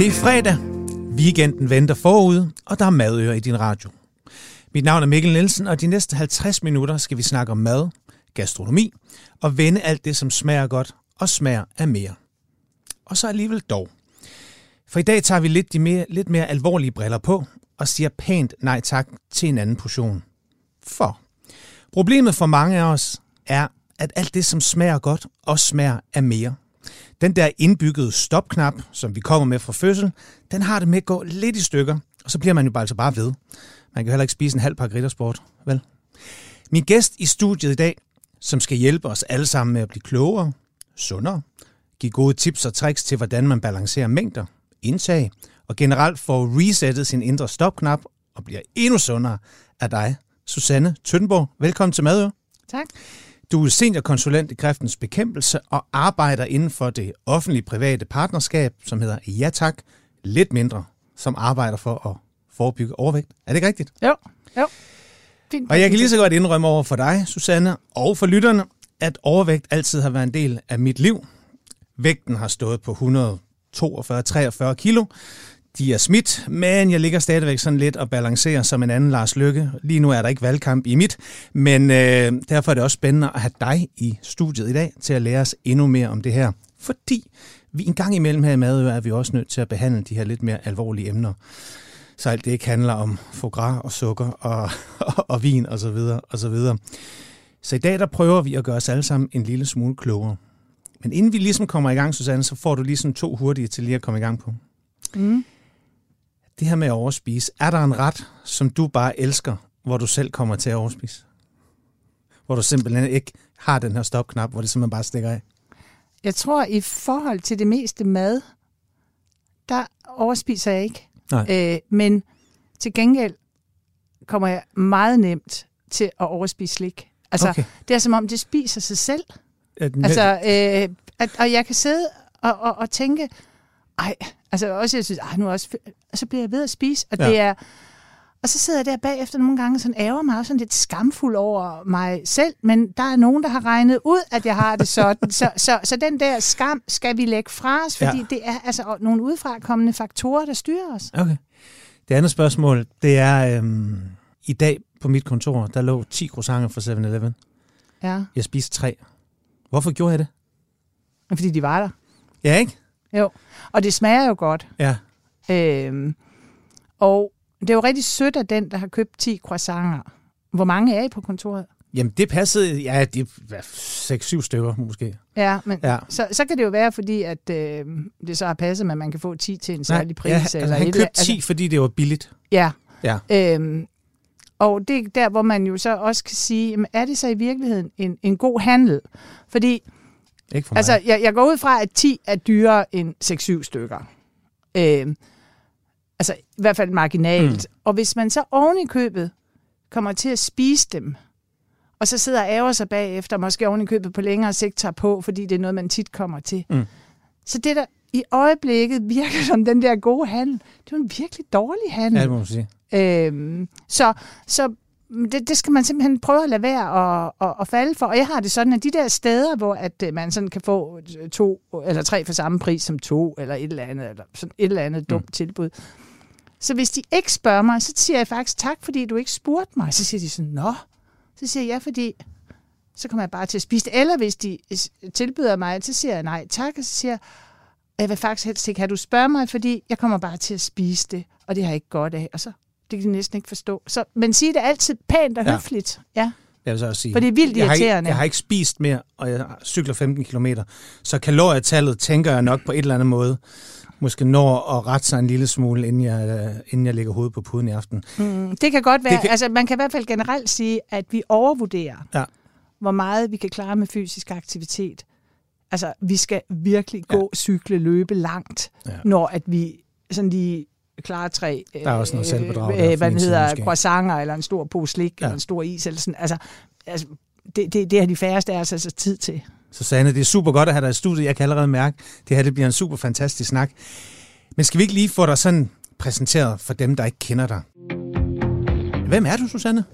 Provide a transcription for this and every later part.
Det er fredag. Weekenden venter forud, og der er madører i din radio. Mit navn er Mikkel Nielsen, og de næste 50 minutter skal vi snakke om mad, gastronomi og vende alt det, som smager godt og smager af mere. Og så alligevel dog. For i dag tager vi lidt, de mere, lidt mere alvorlige briller på og siger pænt nej tak til en anden portion. For problemet for mange af os er, at alt det, som smager godt, også smager af mere. Den der indbyggede stopknap, som vi kommer med fra fødsel, den har det med at gå lidt i stykker, og så bliver man jo bare, altså bare ved. Man kan heller ikke spise en halv pakke riddersport, vel? Min gæst i studiet i dag, som skal hjælpe os alle sammen med at blive klogere, sundere, give gode tips og tricks til, hvordan man balancerer mængder, indtag, og generelt får resettet sin indre stopknap og bliver endnu sundere af dig, Susanne Tønborg. Velkommen til Madø. Tak. Du er seniorkonsulent i kræftens bekæmpelse og arbejder inden for det offentlige private partnerskab, som hedder Ja Tak, lidt mindre, som arbejder for at forebygge overvægt. Er det ikke rigtigt? Jo, jo. Fint. Og jeg kan lige så godt indrømme over for dig, Susanne, og for lytterne, at overvægt altid har været en del af mit liv. Vægten har stået på 142-43 kilo. De er smidt, men jeg ligger stadigvæk sådan lidt og balancerer som en anden Lars Lykke. Lige nu er der ikke valgkamp i mit, men øh, derfor er det også spændende at have dig i studiet i dag til at lære os endnu mere om det her. Fordi vi en gang imellem her i Madø er vi også nødt til at behandle de her lidt mere alvorlige emner. Så alt det ikke handler om foie gras og sukker og, og, og vin og så videre og så videre. Så i dag der prøver vi at gøre os alle sammen en lille smule klogere. Men inden vi ligesom kommer i gang, Susanne, så får du ligesom to hurtige til lige at komme i gang på. Mm. Det her med at overspise. Er der en ret, som du bare elsker, hvor du selv kommer til at overspise? Hvor du simpelthen ikke har den her stopknap, hvor det simpelthen bare stikker af? Jeg tror, i forhold til det meste mad, der overspiser jeg ikke. Nej. Øh, men til gengæld kommer jeg meget nemt til at overspise slik. Altså, Okay. det er som om, det spiser sig selv. At, Altså, øh, at, og jeg kan sidde og, og, og tænke, ej, altså også, jeg synes, ej, nu også, og så bliver jeg ved at spise, og Ja. det er, og så sidder jeg der bagefter nogle gange og sådan ærger mig også sådan lidt skamfuld over mig selv, men der er nogen, der har regnet ud, at jeg har det sådan. så, så, så den der skam skal vi lægge fra os, fordi ja. det er altså nogle udefrakommende faktorer, der styrer os. Okay. Det andet spørgsmål, det er, øhm, i dag på mit kontor, der lå 10 croissanter fra 7-Eleven. Ja, Jeg spiste tre. Hvorfor gjorde jeg det? fordi de var der. Ja, ikke? Jo, og det smager jo godt. Ja. Øhm, og det er jo rigtig sødt af den, der har købt 10 croissanter. Hvor mange er I på kontoret? Jamen, det passede, ja, det er 6-7 stykker måske. Ja, men Ja. så, så kan det jo være, fordi at, øh, det så har passet, med, at man kan få 10 til en særlig pris. ja, altså, eller han købte eller- 10, fordi det var billigt. Ja. Ja. Øhm, og det er der, hvor man jo så også kan sige, jamen, er det så i virkeligheden en, en god handel? Fordi Ikke for mig. altså, jeg, jeg går ud fra, at 10 er dyrere end 6-7 stykker. Øhm, altså i hvert fald marginalt. Mm. Og hvis man så oven i købet kommer til at spise dem, og så sidder og ærger sig bagefter, måske oven i købet på længere sigt tager på, fordi det er noget, man tit kommer til. Mm. Så det, der i øjeblikket virker som den der gode handel, det er en virkelig dårlig handel. Ja, det må man sige. Øhm, så så det, det skal man simpelthen prøve at lade være at, at, at falde for. Og jeg har det sådan, at de der steder, hvor at øh, man sådan kan få to eller tre for samme pris som to, eller et eller andet, eller sådan et eller andet dumt mm. tilbud. Så hvis de ikke spørger mig, så siger jeg faktisk tak, fordi du ikke spurgte mig. Så siger de sådan, nå. Så siger jeg ja, fordi så kommer jeg bare til at spise det. Eller hvis de tilbyder mig, så siger jeg nej tak, og så siger jeg, jeg vil faktisk helst ikke have, at du spørger mig, fordi jeg kommer bare til at spise det, og det har jeg ikke godt af. Og så det kan de næsten ikke forstå. Så, men sige det altid pænt og Ja. høfligt. Ja. Jeg vil så også sige. For det er vildt jeg har, ikke, irriterende. jeg har ikke spist mere, og jeg cykler 15 km. Så kalorietallet tænker jeg nok på et eller andet måde. Måske når at rette sig en lille smule, inden jeg, øh, inden jeg lægger hovedet på puden i aften. Mm, det kan godt være. Det kan- Altså, man kan i hvert fald generelt sige, at vi overvurderer, Ja. hvor meget vi kan klare med fysisk aktivitet. Altså, vi skal virkelig gå, cykle, løbe langt, Ja. når at vi sådan lige klarer tre Der er også noget selvbedrag øh, fra hvad den hedder, croissanter, eller en stor pose slik, Ja. eller en stor is, eller sådan. Altså, altså det, det, det har de færreste af os altså tid til. Susanne, det er super godt at have dig i studiet. Jeg kan allerede mærke, det her det bliver en super fantastisk snak. Men skal vi ikke lige få dig sådan præsenteret for dem, der ikke kender dig? Hvem er du, Susanne?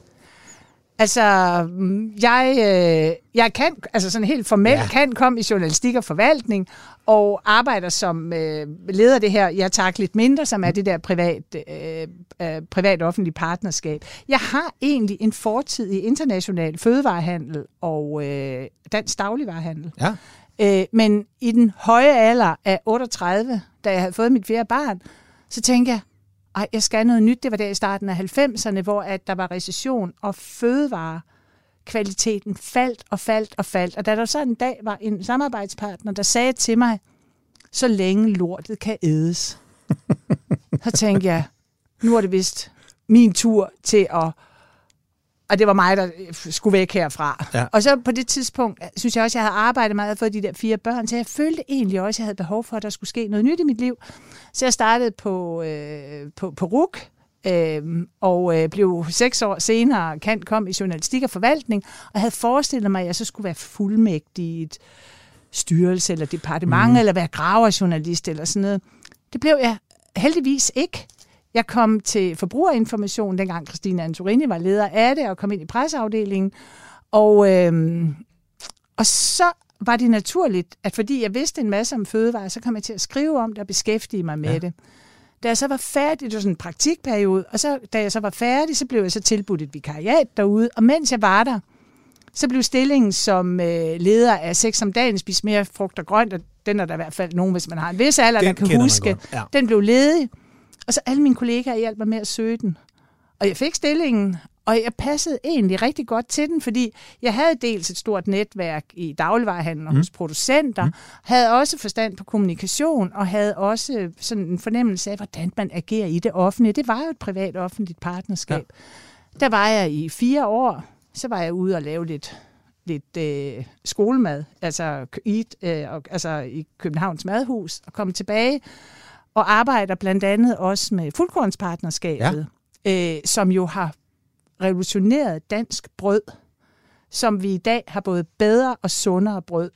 Altså, mm, jeg, øh, jeg kan, altså sådan helt formelt, Ja. kan komme i journalistik og forvaltning, og arbejder som øh, leder af det her, jeg tager lidt mindre, som er det der privat, øh, øh, privat-offentlig partnerskab. Jeg har egentlig en fortid i international fødevarehandel og øh, dansk dagligvarehandel. Ja. Øh, men i den høje alder af 38, da jeg havde fået mit fjerde barn, så tænkte jeg, ej, jeg skal noget nyt. Det var der i starten af 90'erne, hvor at der var recession, og fødevarekvaliteten faldt og faldt og faldt. Og da der så en dag var en samarbejdspartner, der sagde til mig, så længe lortet kan ædes, så tænkte jeg, nu er det vist min tur til at og det var mig, der skulle væk herfra. Ja. Og så på det tidspunkt, synes jeg også, jeg havde arbejdet meget for de der fire børn, så jeg følte egentlig også, at jeg havde behov for, at der skulle ske noget nyt i mit liv. Så jeg startede på, øh, på, på RUK, øh, og øh, blev seks år senere kan kom i journalistik og forvaltning, og havde forestillet mig, at jeg så skulle være fuldmægtig i et styrelse eller departement, mm. eller være graverjournalist eller sådan noget. Det blev jeg heldigvis ikke. Jeg kom til forbrugerinformation, dengang Christine Antorini var leder af det, og kom ind i presseafdelingen. Og, øhm, og så var det naturligt, at fordi jeg vidste en masse om fødevare, så kom jeg til at skrive om det og beskæftige mig med Ja. det. Da jeg så var færdig, det var sådan en praktikperiode, og så, da jeg så var færdig, så blev jeg så tilbudt et vikariat derude, og mens jeg var der, så blev stillingen som øh, leder af Sex om dagen, spis mere frugt og grønt, og den er der i hvert fald nogen, hvis man har en vis alder, Den der kan huske. ja. Den blev ledig, og så alle mine kollegaer hjalp mig med at søge den. Og jeg fik stillingen, og jeg passede egentlig rigtig godt til den, fordi jeg havde dels et stort netværk i dagligvarehandlen og hos producenter, mm. havde også forstand på kommunikation, og havde også sådan en fornemmelse af, hvordan man agerer i det offentlige. Det var jo et privat-offentligt partnerskab. Ja. Der var jeg i fire år, så var jeg ude og lave lidt lidt øh, skolemad, altså eat, øh, og, altså i Københavns Madhus, og kom tilbage og arbejder blandt andet også med fuldkornspartnerskabet, ja. øh, som jo har revolutioneret dansk brød, som vi i dag har både bedre og sundere brød.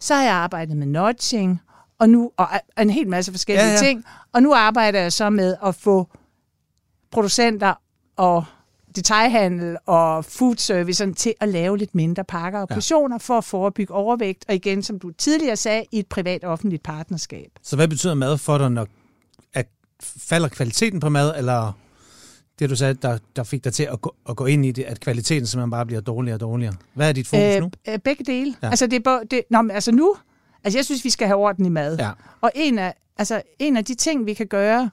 Så har jeg arbejdet med nudging, og nu og en hel masse forskellige Ja, ja, ting, og nu arbejder jeg så med at få producenter og detailhandel og food service sådan til at lave lidt mindre pakker og Ja. portioner for at forebygge overvægt, og igen, som du tidligere sagde, i et privat-offentligt partnerskab. Så hvad betyder mad for dig, når at falder kvaliteten på mad, eller det du sagde, der, der fik dig til at gå, at gå ind i det, at kvaliteten simpelthen bare bliver dårligere og dårligere? Hvad er dit fokus nu? Øh, begge dele. Ja. Ja. Altså, det er det, nå, men altså nu, altså jeg synes, vi skal have orden i mad. Ja. Og en af, altså, en af de ting, vi kan gøre,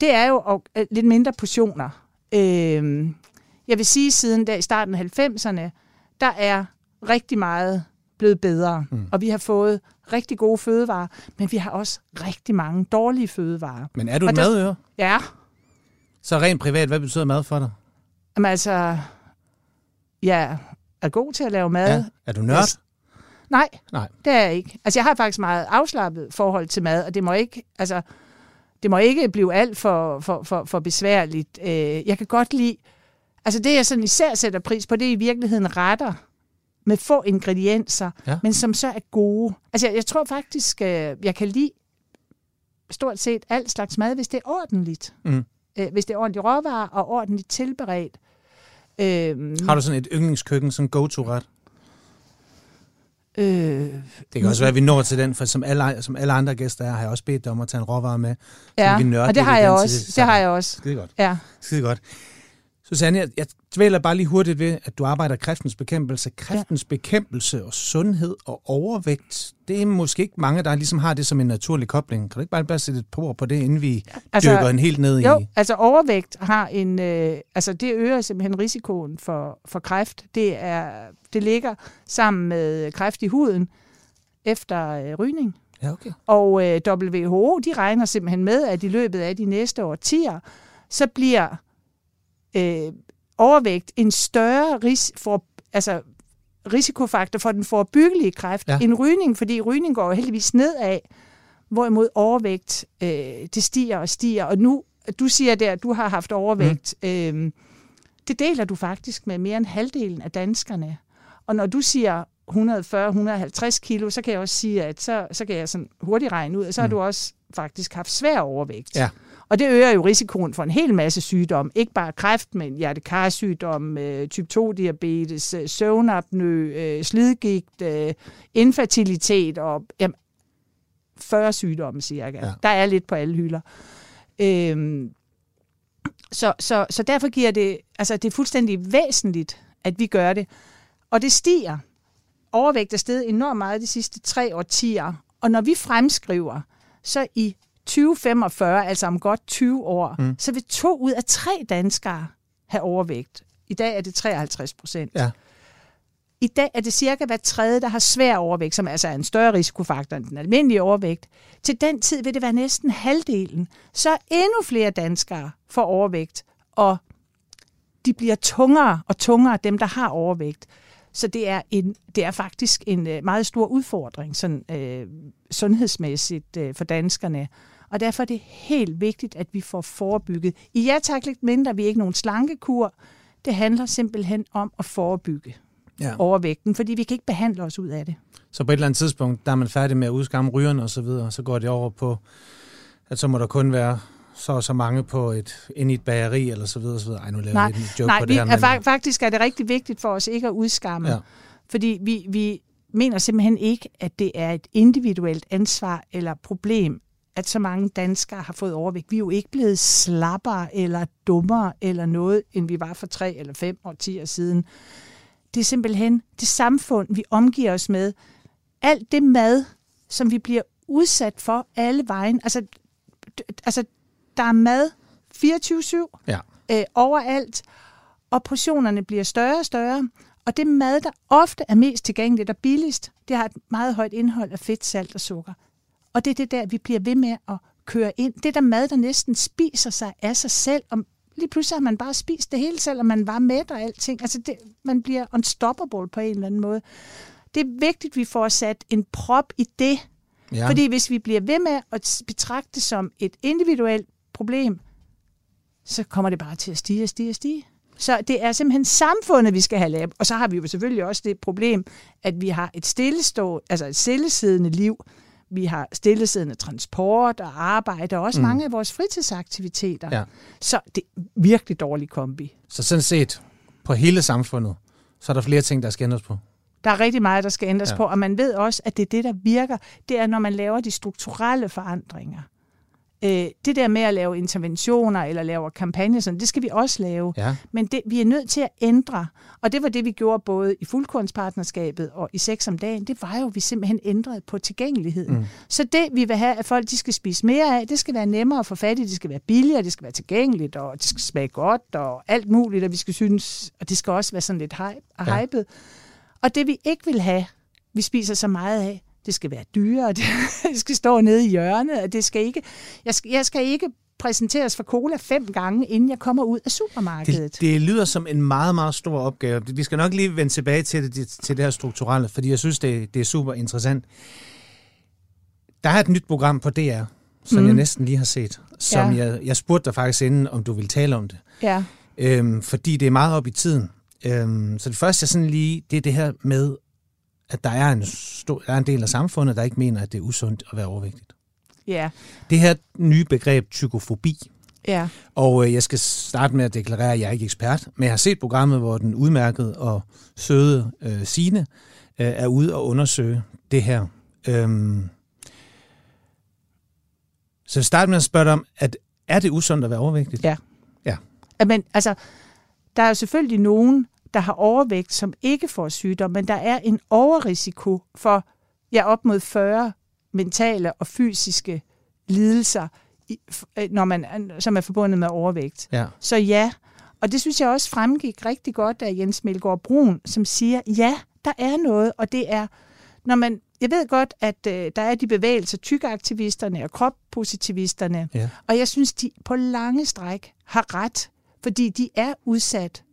det er jo at, øh, lidt mindre portioner. Øh, jeg vil sige, siden der i starten af 90'erne, der er rigtig meget blevet bedre. Mm. Og vi har fået rigtig gode fødevarer, men vi har også rigtig mange dårlige fødevarer. Men er du Og et der- madøre? Ja, Så rent privat, hvad betyder mad for dig? men altså, jeg er god til at lave mad. Ja. Er du nørd? Nej, Nej. det er jeg ikke. Altså, jeg har faktisk meget afslappet forhold til mad, og det må ikke, altså, det må ikke blive alt for, for, for, for besværligt. Øh, jeg kan godt lide, altså det jeg sådan især sætter pris på, det er i virkeligheden retter med få ingredienser, Ja. men som så er gode. Altså, jeg, jeg tror faktisk, øh, jeg kan lide stort set alt slags mad, hvis det er ordentligt. Mm. Øh, hvis det er ordentligt råvarer og ordentligt tilberedt. Øh, Har du sådan et yndlingskøkken, sådan go-to-ret? Øh, Det kan også være, at vi når til den, for som alle, som alle andre gæster er, har jeg også bedt dig om at tage en råvare med. ja, vi nørder og det har jeg også. det Det har jeg også. Skide godt. Ja. Skide godt. Susanne, jeg, jeg dvæler bare lige hurtigt ved, at du arbejder kræftens bekæmpelse. Kræftens ja. bekæmpelse og sundhed og overvægt, det er måske ikke mange, der ligesom har det som en naturlig kobling. Kan du ikke bare, bare sætte et par ord på det, inden vi altså, dykker en helt ned Jo, i... altså overvægt har en, øh, altså det øger simpelthen risikoen for, for kræft. Det, er, det ligger sammen med kræft i huden efter øh, rygning. Ja, okay. Og øh, WHO, de regner simpelthen med, at i løbet af de næste årtier, så bliver øh, overvægt en større ris for, altså, risikofaktor for den forebyggelige kræft Ja. end rygning, fordi rygning går jo heldigvis nedad, hvorimod overvægt, øh, det stiger og stiger. Og nu, du siger der, at du har haft overvægt. Mm. Øh, det deler du faktisk med mere end halvdelen af danskerne. Og når du siger 140-150 kilo, så kan jeg også sige, at så, så kan jeg sådan hurtigt regne ud, at så har Mm. du også faktisk haft svær overvægt. Ja. Og det øger jo risikoen for en hel masse sygdomme. Ikke bare kræft, men hjertekarsygdom, øh, type 2-diabetes, øh, søvnapnø, øh, slidgigt, øh, infertilitet og jamen, 40 sygdomme cirka. Ja. Der er lidt på alle hylder. Øhm, så, så, så derfor giver det, altså det er fuldstændig væsentligt, at vi gør det. Og det stiger. Overvægt er steget enormt meget de sidste tre årtier. Og når vi fremskriver, så i 2045, altså om godt 20 år, mm. så vil to ud af tre danskere have overvægt. I dag er det 53 procent. Ja. I dag er det cirka hver tredje, der har svær overvægt, som altså er en større risikofaktor end den almindelige overvægt. Til den tid vil det være næsten halvdelen. Så endnu flere danskere får overvægt, og de bliver tungere og tungere, dem der har overvægt. Så det er, en, det er faktisk en øh, meget stor udfordring sådan, øh, sundhedsmæssigt øh, for danskerne. Og derfor er det helt vigtigt, at vi får forebygget. I ja tak lidt mindre, vi er ikke nogen slankekur. Det handler simpelthen om at forebygge ja. overvægten, fordi vi kan ikke behandle os ud af det. Så på et eller andet tidspunkt, der er man færdig med at udskamme rygerne og så videre, så går det over på, at så må der kun være så og så mange på et, ind i et bageri, eller så videre, så videre. Ej, nu laver Nej, jeg en joke Nej på det her. er, fa- faktisk er det rigtig vigtigt for os ikke at udskamme, Ja. fordi vi, vi mener simpelthen ikke, at det er et individuelt ansvar eller problem, at så mange danskere har fået overvægt. Vi er jo ikke blevet slappere eller dummere eller noget, end vi var for tre eller fem årtier siden. Det er simpelthen det samfund, vi omgiver os med. Alt det mad, som vi bliver udsat for alle vejen. Altså, altså der er mad 24-7 Ja. øh, overalt, og portionerne bliver større og større. Og det mad, der ofte er mest tilgængeligt og billigst, det har et meget højt indhold af fedt, salt og sukker. Og det er det der, vi bliver ved med at køre ind. Det der mad, der næsten spiser sig af sig selv. Og lige pludselig har man bare spist det hele, selvom man var mæt og alting. Altså det, man bliver unstoppable på en eller anden måde. Det er vigtigt, at vi får sat en prop i det. Ja. Ja. Fordi hvis vi bliver ved med at betragte det som et individuelt problem, så kommer det bare til at stige og stige og stige. Så det er simpelthen samfundet, vi skal have lavet. Og så har vi jo selvfølgelig også det problem, at vi har et stillestå, altså et stillesiddende liv. Vi har stillesiddende transport og arbejde, og også mm. mange af vores fritidsaktiviteter. Ja. Så det er virkelig dårlig kombi. Så sådan set, på hele samfundet, så er der flere ting, der skal ændres på. Der er rigtig meget, der skal ændres Ja. på, og man ved også, at det er det, der virker. Det er, når man laver de strukturelle forandringer. Øh, det der med at lave interventioner eller lave kampagner, sådan, det skal vi også lave. Ja. Men det, vi er nødt til at ændre. Og det var det, vi gjorde både i fuldkornspartnerskabet og i sex om dagen. Det var jo, at vi simpelthen ændrede på tilgængeligheden. Mm. Så det, vi vil have, at folk de skal spise mere af, det skal være nemmere at få fat i, det skal være billigere, det skal være tilgængeligt, og det skal smage godt, og alt muligt, og vi skal synes, og det skal også være sådan lidt hype, Ja. hypet. Og det, vi ikke vil have, vi spiser så meget af, det skal være dyre, og det, det skal stå nede i hjørnet, og det skal ikke, jeg skal, jeg skal ikke præsenteres for cola fem gange, inden jeg kommer ud af supermarkedet. Det, det lyder som en meget, meget stor opgave. Vi skal nok lige vende tilbage til det, til det her strukturelle, fordi jeg synes, det, det er super interessant. Der er et nyt program på DR, som mm. jeg næsten lige har set, som Ja. jeg, jeg spurgte dig faktisk inden, om du ville tale om det. Ja. Øhm, fordi det er meget op i tiden. Øhm, så det første, jeg sådan lige, det er det her med, at der er, en stor, der er en del af samfundet, der ikke mener, at det er usundt at være overvægtig. Ja, Det her nye begreb, psykofobi, ja, og øh, jeg skal starte med at deklarere, at jeg er ikke ekspert, men jeg har set programmet, hvor den udmærkede og søde øh, Sine øh, er ude og undersøge det her. Øhm, så jeg starter med at spørge dig om, at er det usundt at være overvægtig? Ja. Ja. Men altså, der er selvfølgelig nogen, der har overvægt, som ikke får sygdom, men der er en overrisiko for ja, op mod 40 mentale og fysiske lidelser, øh, når man, som er forbundet med overvægt. Ja. Så ja, og det synes jeg også fremgik rigtig godt af Jens Melgaard Brun, som siger, ja, der er noget, og det er, når man, jeg ved godt, at øh, der er de bevægelser, tykaktivisterne og kroppositivisterne, Ja. og jeg synes, de på lange stræk har ret, fordi de er udsat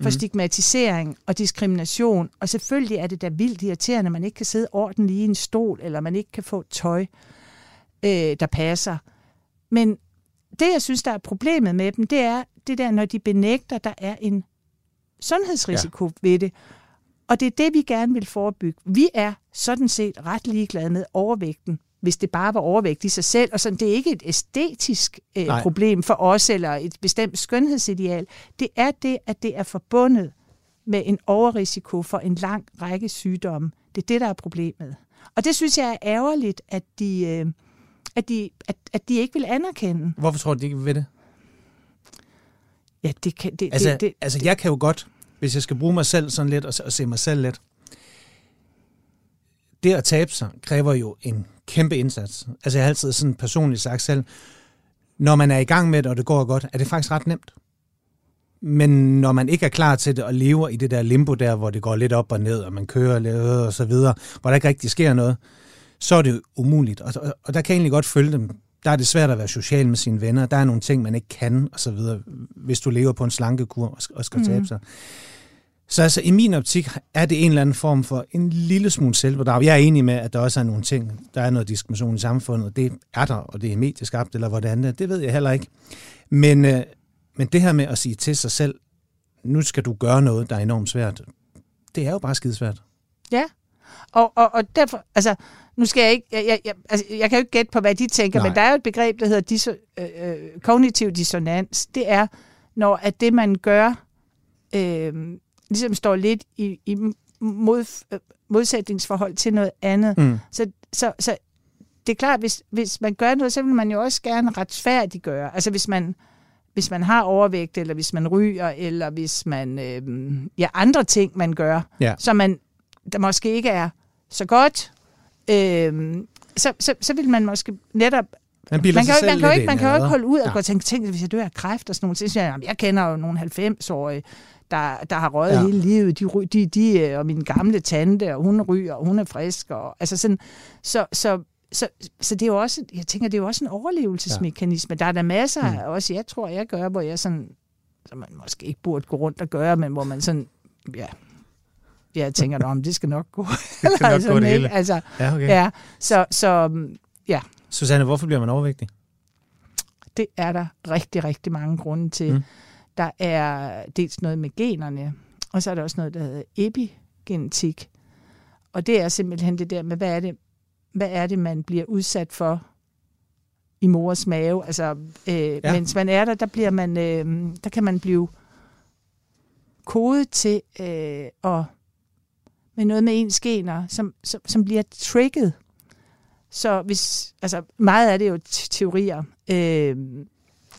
for mm. stigmatisering og diskrimination, og selvfølgelig er det da vildt irriterende, at man ikke kan sidde ordentligt i en stol, eller man ikke kan få tøj, øh, der passer. Men det, jeg synes, der er problemet med dem, det er det der, når de benægter, der er en sundhedsrisiko ja. ved det. Og det er det, vi gerne vil forebygge. Vi er sådan set ret ligeglade med overvægten. Hvis det bare var overvægt i sig selv. Og sådan, det er ikke et æstetisk øh, Nej. problem for os, eller et bestemt skønhedsideal. Det er det, at det er forbundet med en overrisiko for en lang række sygdomme. Det er det, der er problemet. Og det synes jeg er ærgerligt, at de, øh, at de, at, at de ikke vil anerkende. Hvorfor tror du de ikke ved det? Ja, det kan... Det, Altså, det, det, altså jeg kan jo godt, hvis jeg skal bruge mig selv sådan lidt og, og se mig selv lidt, det at tabe sig kræver jo en kæmpe indsats. Altså jeg har altid sådan personligt sagt selv, når man er i gang med det, og det går godt, er det faktisk ret nemt. Men når man ikke er klar til det og lever i det der limbo der, hvor det går lidt op og ned, og man kører lidt og så videre, hvor der ikke rigtig sker noget, så er det umuligt. Og, og, og der kan jeg egentlig godt følge dem. Der er det svært at være social med sine venner. Der er nogle ting, man ikke kan, og så videre, hvis du lever på en slankekur og skal, og skal tabe sig. Så altså, i min optik er det en eller anden form for en lille smule selvbedrag. Jeg er enig med, at der også er nogle ting, der er noget diskrimination i samfundet. Det er der, og det er medieskabt, eller hvordan det er. Det ved jeg heller ikke. Men, øh, men det her med at sige til sig selv, nu skal du gøre noget, der er enormt svært, det er jo bare skidesvært. Ja, og, og, og derfor, altså, nu skal jeg ikke, jeg, jeg, jeg, altså, jeg kan jo ikke gætte på, hvad de tænker, Nej. men der er jo et begreb, der hedder diso, øh, øh, kognitiv dissonans. Det er, når at det, man gør, øh, ligesom står lidt i, i mod, øh, modsætningsforhold til noget andet. Mm. Så, så, så det er klart, hvis, hvis man gør noget, så vil man jo også gerne retfærdiggøre. Altså hvis man, hvis man har overvægt, eller hvis man ryger, eller hvis man, øh, ja, andre ting, man gør, Ja. som man, der måske ikke er så godt, øh, så, så, så vil man måske netop Man, man kan, jo, man kan jo ikke, man kan jo ikke holde ud og Ja. gå og tænke, tænk, hvis jeg dør af kræft og sådan nogle ting. Så siger jeg, "Jamen, jeg kender jo nogle 90-årige, der, der har røget Ja. hele livet. De, de, de, øh, og min gamle tante, og hun ryger, og hun er frisk. Og, altså sådan, så, så, så, så det er jo også, jeg tænker, det er jo også en overlevelsesmekanisme. Ja. Der er der masser Mm. også jeg tror, jeg gør, hvor jeg sådan, som man måske ikke burde gå rundt og gøre, men hvor man sådan, ja, jeg tænker, om det skal nok gå. Det skal nok gå det hele. Altså, Ja, okay. ja, så, så ja, Susanne, hvorfor bliver man overvægtig? det er der rigtig, rigtig mange grunde til. Mm. Der er dels noget med generne, og så er der også noget, der hedder epigenetik. Og det er simpelthen det der med, hvad er det, hvad er det man bliver udsat for i mors mave? Altså, øh, Ja. mens man er der, der, bliver man, øh, der kan man blive kodet til øh, og med noget med ens gener, som, som, som bliver trigget. Så hvis, altså meget af det er jo te- teorier, øh,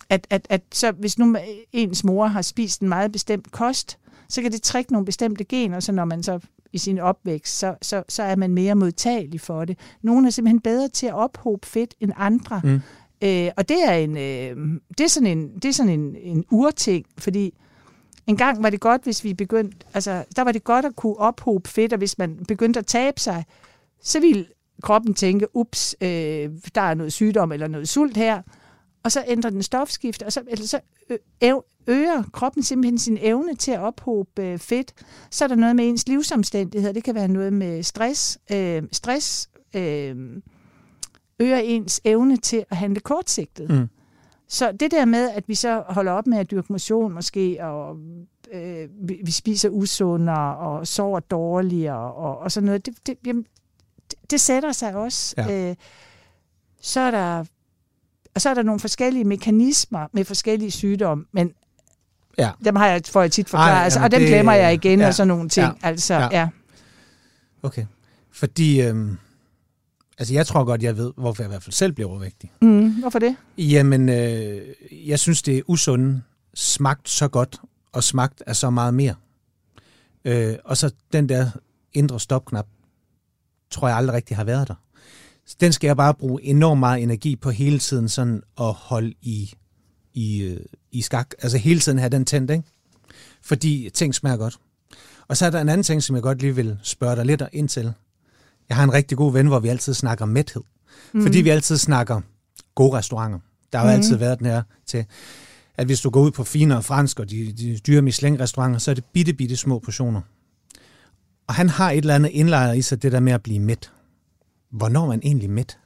at, at, at så hvis nu ens mor har spist en meget bestemt kost, så kan det trække nogle bestemte gener, så når man så i sin opvækst, så, så, så er man mere modtagelig for det. Nogle er simpelthen bedre til at ophobe fedt end andre. Mm. Øh, og det er, en, øh, det er sådan, en, det er sådan en, en urting, fordi en gang var det godt, hvis vi begyndte, altså der var det godt at kunne ophobe fedt, og hvis man begyndte at tabe sig, så ville kroppen tænke, ups, øh, der er noget sygdom eller noget sult her, og så ændrer den stofskift, og så, eller så øger kroppen simpelthen sin evne til at ophobe øh, fedt. Så er der noget med ens livsomstændigheder, det kan være noget med stress. Øh, stress øh, øger ens evne til at handle kortsigtet. Mm. Så det der med, at vi så holder op med at dyrke motion måske, og øh, vi, vi spiser usundere, og sover dårligere, og, og sådan noget, det, det, jamen, det, det sætter sig også. Ja. Øh, så er der og så er der nogle forskellige mekanismer med forskellige sygdomme, men Ja. dem har jeg, får jeg tit Ej, forklaret, altså, og dem det- glemmer jeg igen, ja, og sådan nogle ting. ja, altså, ja. ja. ja. Okay. Fordi, øhm, altså jeg tror godt, jeg ved, hvorfor jeg i hvert fald selv bliver overvægtig. Mm, hvorfor det? Jamen, øh, jeg synes, det er usundt smagt så godt, og smagt er så meget mere. Øh, og så den der indre stopknap, tror jeg aldrig rigtig har været der. Så den skal jeg bare bruge enormt meget energi på hele tiden sådan at holde i, i, øh, i skak. Altså hele tiden have den tændt, ikke? Fordi ting smager godt. Og så er der en anden ting, som jeg godt lige vil spørge dig lidt ind til. Jeg har en rigtig god ven, hvor vi altid snakker mæthed. Mm. Fordi vi altid snakker gode restauranter. Der har jo Mhm. altid været den her til, at hvis du går ud på finere fransk og de, de dyre Michelin-restauranter, så er det bitte, bitte små portioner. Og han har et eller andet indlejret i sig, det der med at blive mæt. Hvornår man egentlig mæt?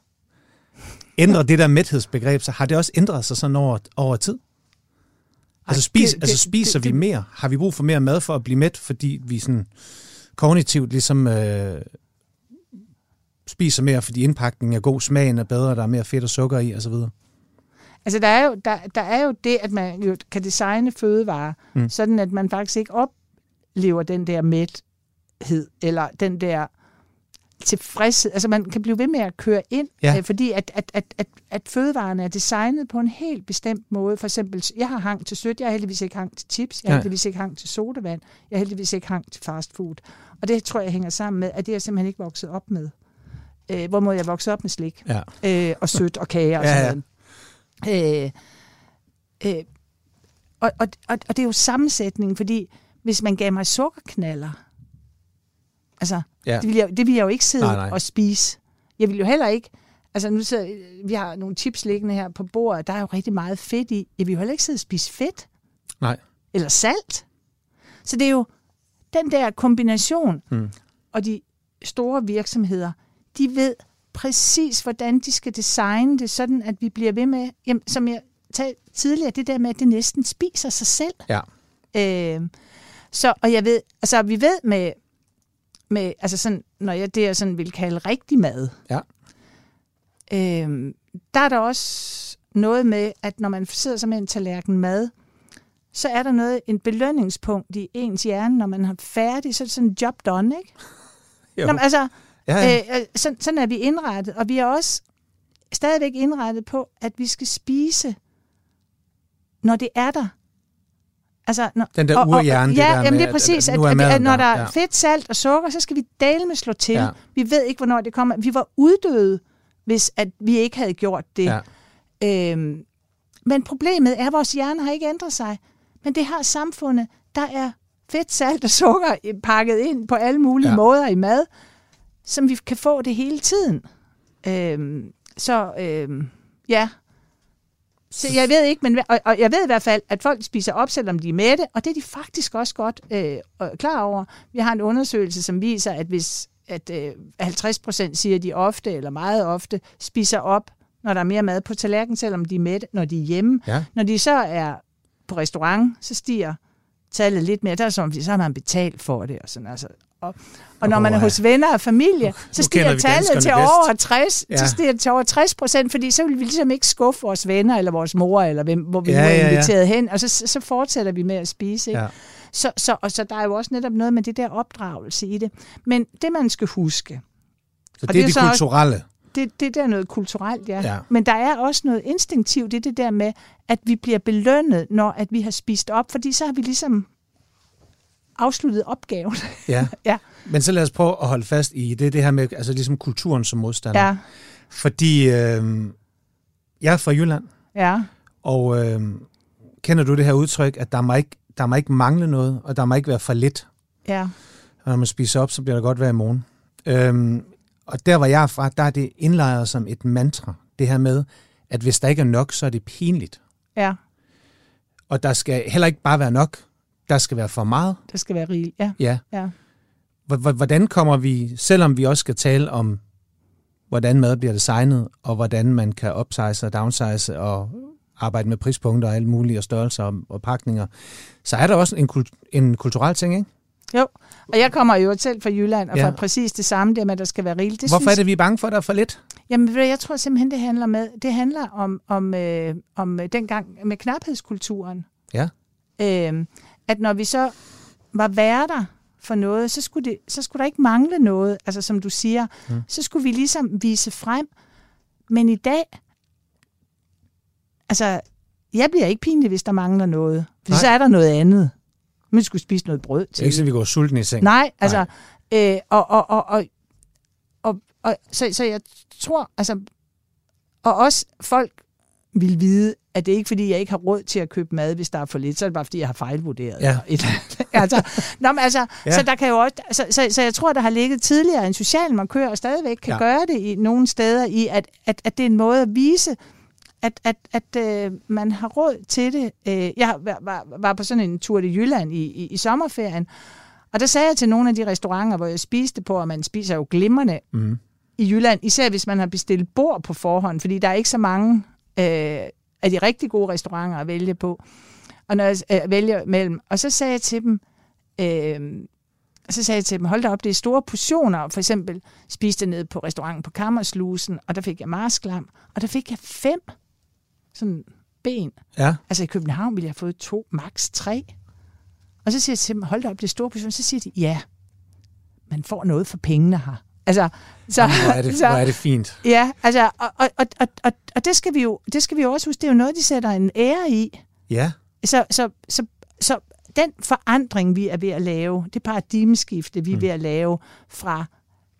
Ændrer det der mæthedsbegreb sig? Har det også ændret sig sådan over, over tid? Altså, spis, det- altså det- spiser det- vi det- mere? Har vi brug for mere mad for at blive mæt, fordi vi sådan kognitivt ligesom øh, spiser mere, fordi indpakningen er god, smagen er bedre, der er mere fedt og sukker i osv.? Altså, der er, jo, der, der er jo det, at man jo kan designe fødevarer, mm. sådan at man faktisk ikke oplever den der mæthed, eller den der tilfredshed. Altså, man kan blive ved med at køre ind, Ja. øh, fordi at, at, at, at, at fødevarene er designet på en helt bestemt måde. For eksempel, jeg har hang til sødt, jeg har heldigvis ikke hang til chips, jeg har heldigvis ikke hang til sodavand, jeg har heldigvis ikke hang til fast food. Og det tror jeg hænger sammen med, at det er jeg simpelthen ikke vokset op med. Øh, hvor må jeg vokse op med slik? Ja. øh, og sødt og kager og Ja, sådan noget. Øh, øh, og, og, og, og det er jo sammensætningen, fordi hvis man gav mig sukkerknaller, altså, Ja. det, ville jeg, det ville jeg jo ikke sidde Nej, nej. og spise. Jeg ville jo heller ikke, altså nu sidder, vi har nogle chips liggende her på bordet, der er jo rigtig meget fedt i. Jeg ville jo heller ikke sidde og spise fedt. Nej. Eller salt. Så det er jo den der kombination, Mm. og de store virksomheder, de ved præcis, hvordan de skal designe det, sådan at vi bliver ved med, jamen, som jeg talte tidligere, det der med, at det næsten spiser sig selv. Ja. Øh, så, og jeg ved, altså vi ved med, med altså sådan, når jeg det, jeg sådan vil kalde rigtig mad, Ja. øh, der er der også noget med, at når man sidder med en tallerken mad, så er der noget, en belønningspunkt i ens hjerne, når man er færdig, så er det sådan job done, ikke? Jo. Nå, altså, ja, ja. Øh, øh, sådan, sådan er vi indrettet, og vi er også stadigvæk indrettet på, at vi skal spise, når det er der. Altså, når, Den der urhjerne, det Ja, der jamen med, det er præcis, at at, at, at, når der, er ja. fedt, salt og sukker, så skal vi dele med slå til. Ja. Vi ved ikke, hvornår det kommer. Vi var uddøde, hvis at vi ikke havde gjort det. Ja. Øhm, men problemet er, at vores hjerne har ikke ændret sig. Men det har samfundet. Der er fedt, salt og sukker pakket ind på alle mulige ja. måder i mad, som vi kan få det hele tiden. Øhm, så øhm, ja. Så jeg ved ikke, men og, og jeg ved i hvert fald, at folk spiser op, selvom de er mætte, og det er de faktisk også godt øh, klar over. Vi har en undersøgelse, som viser, at hvis at øh, 50 procent siger, at de ofte eller meget ofte spiser op, når der er mere mad på tallerkenen, selvom de er mætte, når de er hjemme. Ja. Når de så er på restaurant, så stiger tallet lidt mere. Der er som, så har man betalt for det. Og, sådan, altså. Og, og når Åh, man er ja. hos venner og familie, så stiger tallet til over 60, Ja. så stiger det til over 60 procent, fordi så vil vi ligesom ikke skuffe vores venner eller vores mor, eller hvem, hvor vi Ja, nu er ja, ja. inviteret hen, og så, så fortsætter vi med at spise. Ikke? Ja. Så, så, og så der er jo også netop noget med det der opdragelse i det. Men det, man skal huske, Så det det er det også- kulturelle. det, det der er noget kulturelt, ja. Ja. Men der er også noget instinktivt i det der med, at vi bliver belønnet, når at vi har spist op, fordi så har vi ligesom afsluttet opgaven. Ja. Ja. Men så lad os prøve at holde fast i det, det her med altså ligesom kulturen som modstander. ja, Fordi øh, jeg er fra Jylland, ja, og øh, kender du det her udtryk, at der må, ikke, der må ikke mangle noget, og der må ikke være for lidt. ja, Og når man spiser op, så bliver der godt være i morgen. Øhm, og der, hvor jeg er fra, der er det indlejret som et mantra. Det her med, at hvis der ikke er nok, så er det pinligt. ja. Og der skal heller ikke bare være nok. Der skal være for meget. Der skal være rigeligt. Ja, Ja. ja. Hvordan kommer vi, selvom vi også skal tale om, hvordan mad bliver designet, og hvordan man kan upsize og downsize og arbejde med prispunkter og alle mulige og størrelser og, og pakninger, så er der også en, kult, en kulturel ting, ikke? Jo, og jeg kommer jo selv fra Jylland, og Ja. fra præcis det samme der med, at der skal være rigeligt. Det Hvorfor synes, er det, vi er bange for, at der er for lidt? Jamen, jeg tror simpelthen, det handler, med, det handler om, om, øh, om øh, dengang med knaphedskulturen. Ja. Øh, at når vi så var værter for noget, så skulle, det, så skulle der ikke mangle noget, altså som du siger. Mm. Så skulle vi ligesom vise frem. Men i dag, altså, jeg bliver ikke pinlig, hvis der mangler noget. For Nej. så er der noget andet. Man skulle spise noget brød Det er til. ikke så, vi går sulten i seng. Nej, altså, øh, og, og, og, og, og, og så, så jeg tror, altså, og også folk vil vide, at det er ikke fordi, jeg ikke har råd til at købe mad, hvis der er for lidt, så er det bare fordi, jeg har fejlvurderet. Ja. Et, altså, nå, men altså, Ja. så der kan jo også, så, så, så jeg tror, der har ligget tidligere en social markør, og stadigvæk kan Ja. gøre det i nogle steder, i at, at, at det er en måde at vise, at, at, at øh, man har råd til det. Øh, jeg var, var, var på sådan en tur til Jylland i, i, i sommerferien, og der sagde jeg til nogle af de restauranter, hvor jeg spiste på, og man spiser jo glimrende Mm. i Jylland, især hvis man har bestilt bord på forhånd, fordi der er ikke så mange øh, af de rigtig gode restauranter at vælge på, og når jeg øh, vælger mellem. Og så sagde jeg til dem, øh, så sagde jeg til dem, hold da op, det er store portioner. For eksempel spiste jeg ned på restauranten på Kammerslusen, og der fik jeg marsklam, og der fik jeg fem sådan ben. Ja. Altså i København ville jeg have fået to, max tre. Og så siger jeg til dem, hold da op, det er store portioner. Så siger de, ja, man får noget for pengene her. Altså, så, Jamen, hvor, er det, så, hvor er det fint. Ja, altså, og, og, og, og, og, det, skal vi jo, det skal vi jo også huske, det er jo noget, de sætter en ære i. Ja, Så, så, så, så den forandring, vi er ved at lave, det paradigmeskifte, vi er Mm. ved at lave fra,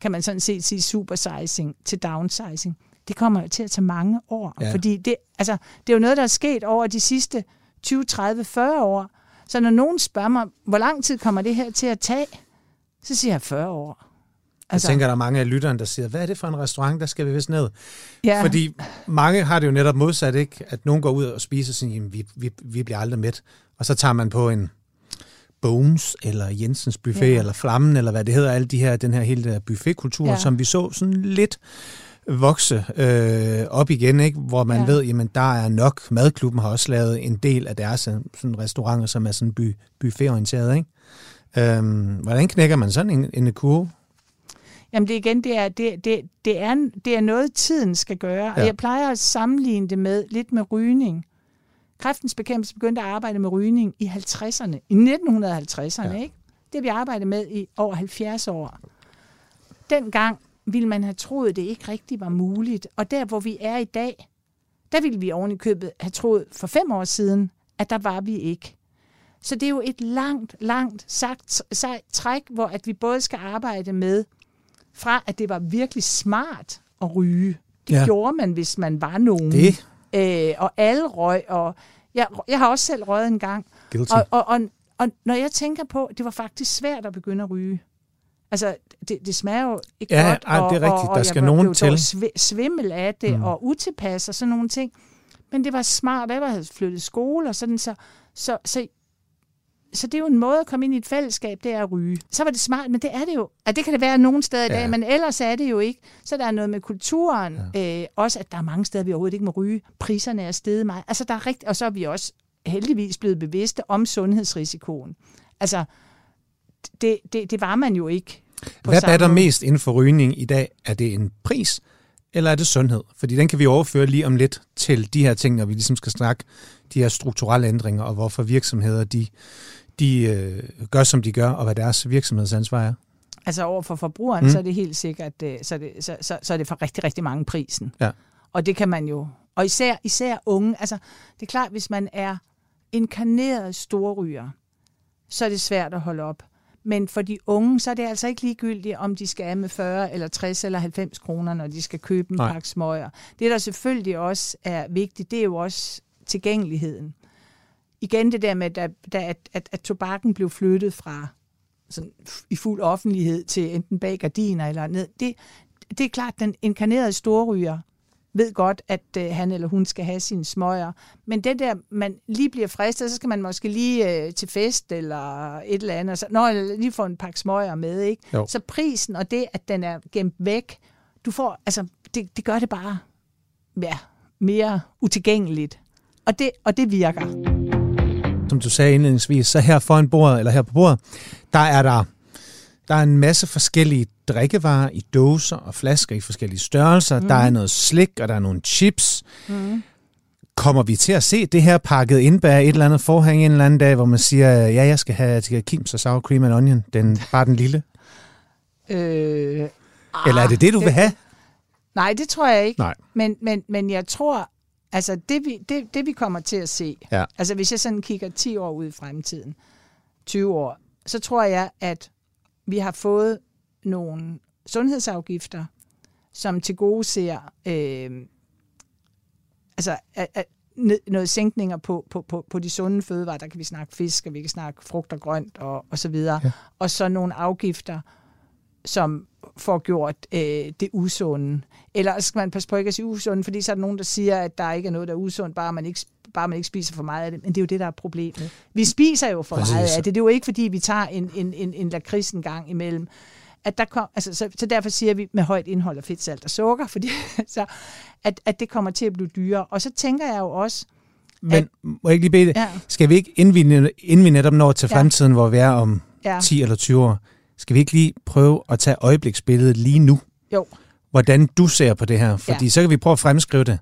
kan man sådan set sige, supersizing til downsizing, det kommer jo til at tage mange år. Ja. Fordi det, altså, det er jo noget, der er sket over de sidste 20, 30, 40 år. Så når nogen spørger mig, hvor lang tid kommer det her til at tage, så siger jeg 40 år. Altså, jeg tænker, der er mange af lytterne, der siger, hvad er det for en restaurant, der skal vi vist ned? ja, Fordi mange har det jo netop modsat, ikke? At nogen går ud og spiser og siger, vi, vi, vi bliver aldrig mæt. Og så tager man på en Bones, eller Jensens Buffet, Ja. eller Flammen, eller hvad det hedder, alle de her, den her hele der buffetkultur, Ja. som vi så sådan lidt vokse øh, op igen, ikke? hvor man Ja. ja. ved, jamen der er nok. Madklubben har også lavet en del af deres øh, sådan restauranter, som er sådan by, buffetorienteret. Ikke? Øhm, hvordan knækker man sådan en, en kurve? Jamen det igen, det er, det, det, det, er, det er noget, tiden skal gøre. Ja. Og jeg plejer at sammenligne det med lidt med rygning. Kræftens bekæmpelse begyndte at arbejde med rygning i 50'erne, i 1950'erne. Ja. Ikke? Det har vi arbejdet med i over 70 år. Dengang ville man have troet, det ikke rigtig var muligt. Og der, hvor vi er i dag, der ville vi oven i købet have troet for fem år siden, at der var vi ikke. Så det er jo et langt, langt sagt, sejt træk, hvor at vi både skal arbejde med, fra at det var virkelig smart at ryge. Det ja. Ja. gjorde man, hvis man var nogen. Det Øh, og alle røg, og jeg, jeg har også selv røget en gang. guilty. Og, og, og, og når jeg tænker på, det var faktisk svært at begynde at ryge. Altså, det, det smager jo ikke Ja, godt. og, det er rigtigt. Og, og Der skal nogen til. svi- svimmel af det, mm. Og utilpas og sådan nogle ting. Men det var smart, jeg havde flyttet skole og sådan, så, så, så, så det er jo en måde at komme ind i et fællesskab, det er at ryge. Så var det smart, men det er det jo. At det kan det være nogle steder i dag, Ja. men ellers er det jo ikke. Så der er noget med kulturen. Ja. Øh, også, at der er mange steder, vi overhovedet ikke må ryge. Priserne er steget meget. Altså, der er rigt- og så er vi også heldigvis blevet bevidste om sundhedsrisikoen. Altså, det, det, det var man jo ikke. Hvad batter mest inden for rygning i dag? Er det en pris, eller er det sundhed? Fordi den kan vi overføre lige om lidt til de her ting, når vi ligesom skal snakke de her strukturelle ændringer, og hvorfor virksomheder de, de øh, gør, som de gør, og hvad deres virksomhedsansvar er. Altså over for forbrugeren, mm. Så er det helt sikkert, øh, så er det, så, så, så er det for rigtig, rigtig mange prisen. Ja. Og det kan man jo, og især, især unge, altså det er klart, hvis man er inkarneret storryger, så er det svært at holde op. Men for de unge, så er det altså ikke ligegyldigt, om de skal af med 40 eller 60 eller 90 kroner, når de skal købe en Nej. pakke smøger. Det, der selvfølgelig også er vigtigt, det er jo også tilgængeligheden. Igen det der med, at, at, at, at tobakken blev flyttet fra sådan i fuld offentlighed til enten bag gardiner eller ned. Det, det er klart, den inkarnerede storryger ved godt, at øh, han eller hun skal have sine smøger. Men det der, man lige bliver fristet, så skal man måske lige øh, til fest eller et eller andet. Så, nå, lige få en pakke smøger med, ikke? Jo. Så prisen og det, at den er gemt væk, du får, altså, det, det gør det bare ja, mere utilgængeligt. Og det, og det virker. Som du sagde indledningsvis, så her foran bordet, eller her på bordet, der er der, der er en masse forskellige drikkevarer i dåser og flasker i forskellige størrelser. Mm. Der er noget slik, og der er nogle chips. Mm. Kommer vi til at se det her pakket ind bag et eller andet forhæng en eller anden dag, hvor man siger, ja, jeg skal have, jeg skal have Kims og sour cream and onion, den, bare den lille? Øh, Eller er det det, du vil have? Nej, det tror jeg ikke. Nej. Men, men, men jeg tror, altså det vi, det, det vi kommer til at se, Ja. altså hvis jeg sådan kigger 10 år ud i fremtiden, 20 år, så tror jeg, at vi har fået nogle sundhedsafgifter, som til gode ser øh, altså, at, at, noget sænkninger på, på, på, på de sunde fødevarer. Der kan vi snakke fisk, og vi kan snakke frugt og grønt og, og så videre. Ja. Og så nogle afgifter, som får gjort øh, det usunde. Eller skal man passe på ikke at sige usunde, fordi så er der nogen, der siger, at der ikke er noget, der er usundt, bare man ikke, bare man ikke spiser for meget af det. Men det er jo det, der er problemet. Vi spiser jo for Præcis. meget af det. Det er jo ikke, fordi vi tager en, en, en, en lakrids en gang imellem. At der kom, altså, så, så derfor siger vi med højt indhold af fedt, salt og sukker, fordi, så, at, at det kommer til at blive dyrere. Og så tænker jeg jo også, Men må jeg ikke lige bede det? ja, Skal vi ikke, inden vi, inden vi netop når til Ja. fremtiden, hvor vi er om ja, 10 eller 20 år, Skal vi ikke lige prøve at tage øjebliksbilledet lige nu? Jo. Hvordan du ser på det her, fordi Ja. så kan vi prøve at fremskrive det.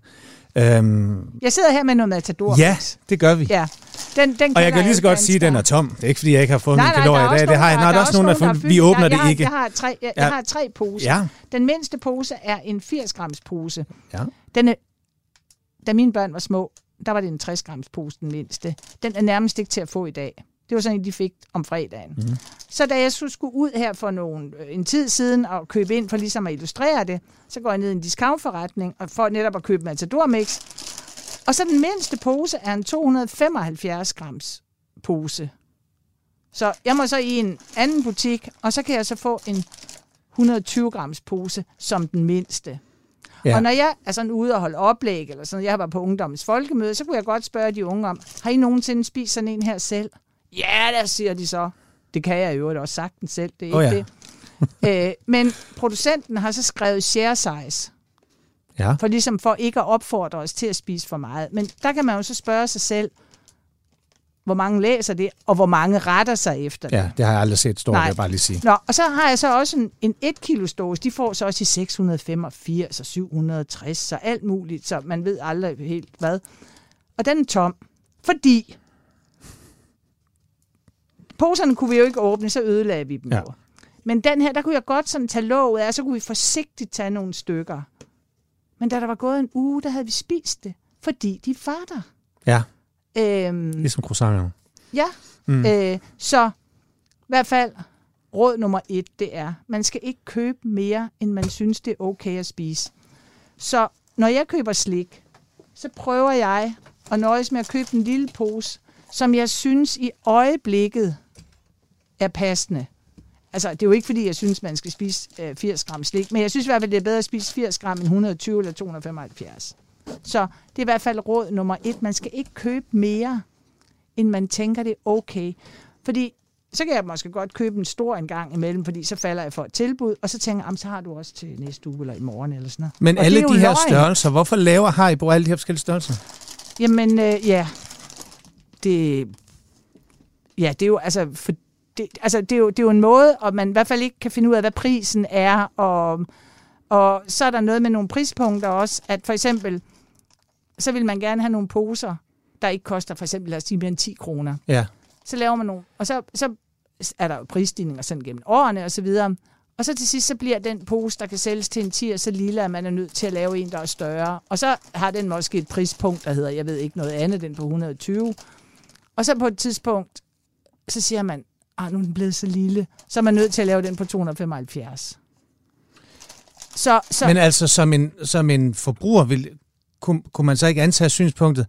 Øhm, Jeg sidder her med noget matador. ja, det gør vi. ja. Den, den Og jeg kan lige så godt sige, at den er tom. Det er ikke, fordi jeg ikke har fået Nej, min nej, kalorier der er i dag. Det har jeg. Nej, der er også nogen, der fundet. Vi åbner jeg, det ikke. Jeg, har tre, jeg, Ja. jeg har tre poser. Ja, Den mindste pose er en 80 grams pose. ja. Den er, da mine børn var små, der var det en 60 grams pose, den mindste. Den er nærmest ikke til at få i dag. Det var sådan en, de fik om fredagen. Mm. Så da jeg så skulle ud her for nogle, øh, en tid siden og købe ind for ligesom at illustrere det, så går jeg ned i en discountforretning og for netop at købe Matador Mix. Og så den mindste pose er en 275 grams pose. Så jeg må så i en anden butik, og så kan jeg så få en 120 grams pose som den mindste. Ja. Og når jeg er sådan ude og holde oplæg, eller sådan, jeg var på ungdommens folkemøde, så kunne jeg godt spørge de unge om, har I nogensinde spist sådan en her selv? Ja, der siger de så. Det kan jeg jo også sagtens selv, det er Åh, ikke ja. det. Øh, men producenten har så skrevet share size, ja. for ligesom for ikke at opfordre os til at spise for meget. Men der kan man jo så spørge sig selv, hvor mange læser det, og hvor mange retter sig efter det. Ja, det har jeg aldrig set stå, vil jeg bare lige sige. Nå, og så har jeg så også en, en 1 kilo dåse. De får så også i 685 og 760, så alt muligt, så man ved aldrig helt hvad. Og den er tom, fordi poserne kunne vi jo ikke åbne, så ødelagde vi dem Ja. jo. Men den her, der kunne jeg godt sådan tage låget af, og så kunne vi forsigtigt tage nogle stykker. Men da der var gået en uge, der havde vi spist det, fordi de var der. Ja, Øhm, ligesom croissanter. Ja, mm. øh, så i hvert fald råd nummer et, det er, man skal ikke købe mere, end man synes, det er okay at spise. Så når jeg køber slik, så prøver jeg at nøjes med at købe en lille pose, som jeg synes i øjeblikket er passende. Altså, det er jo ikke, fordi jeg synes, man skal spise øh, 80 gram slik, men jeg synes i hvert fald, det er bedre at spise 80 gram end 120 eller 275. Så det er i hvert fald råd nummer et. Man skal ikke købe mere, end man tænker, det er okay. Fordi så kan jeg måske godt købe en stor en gang imellem, fordi så falder jeg for et tilbud, og så tænker jeg, "Jamen, så har du også til næste uge eller i morgen eller sådan noget. Men Og alle de her løgn. størrelser, hvorfor laver Haribo alle de her forskellige størrelser? Jamen, øh, ja. Det, ja, det er jo, altså, for, det, altså det, er jo, det er jo en måde, og man i hvert fald ikke kan finde ud af, hvad prisen er, og, og så er der noget med nogle prispunkter også, at for eksempel, så vil man gerne have nogle poser, der ikke koster for eksempel, lad os sige, mere end 10 kroner. Ja, Så laver man nogle, og så, så er der jo prisstigninger sådan gennem årene og så videre. Og så til sidst, så bliver den pose, der kan sælges til en 10, så lille, at man er nødt til at lave en, der er større. Og så har den måske et prispunkt, der hedder, jeg ved ikke noget andet, den på 120. Og så på et tidspunkt, så siger man, ah, nu er den blevet så lille, så er man nødt til at lave den på 275. Så, så men altså som en, som en forbruger, vil, kunne, kunne man så ikke antage synspunktet,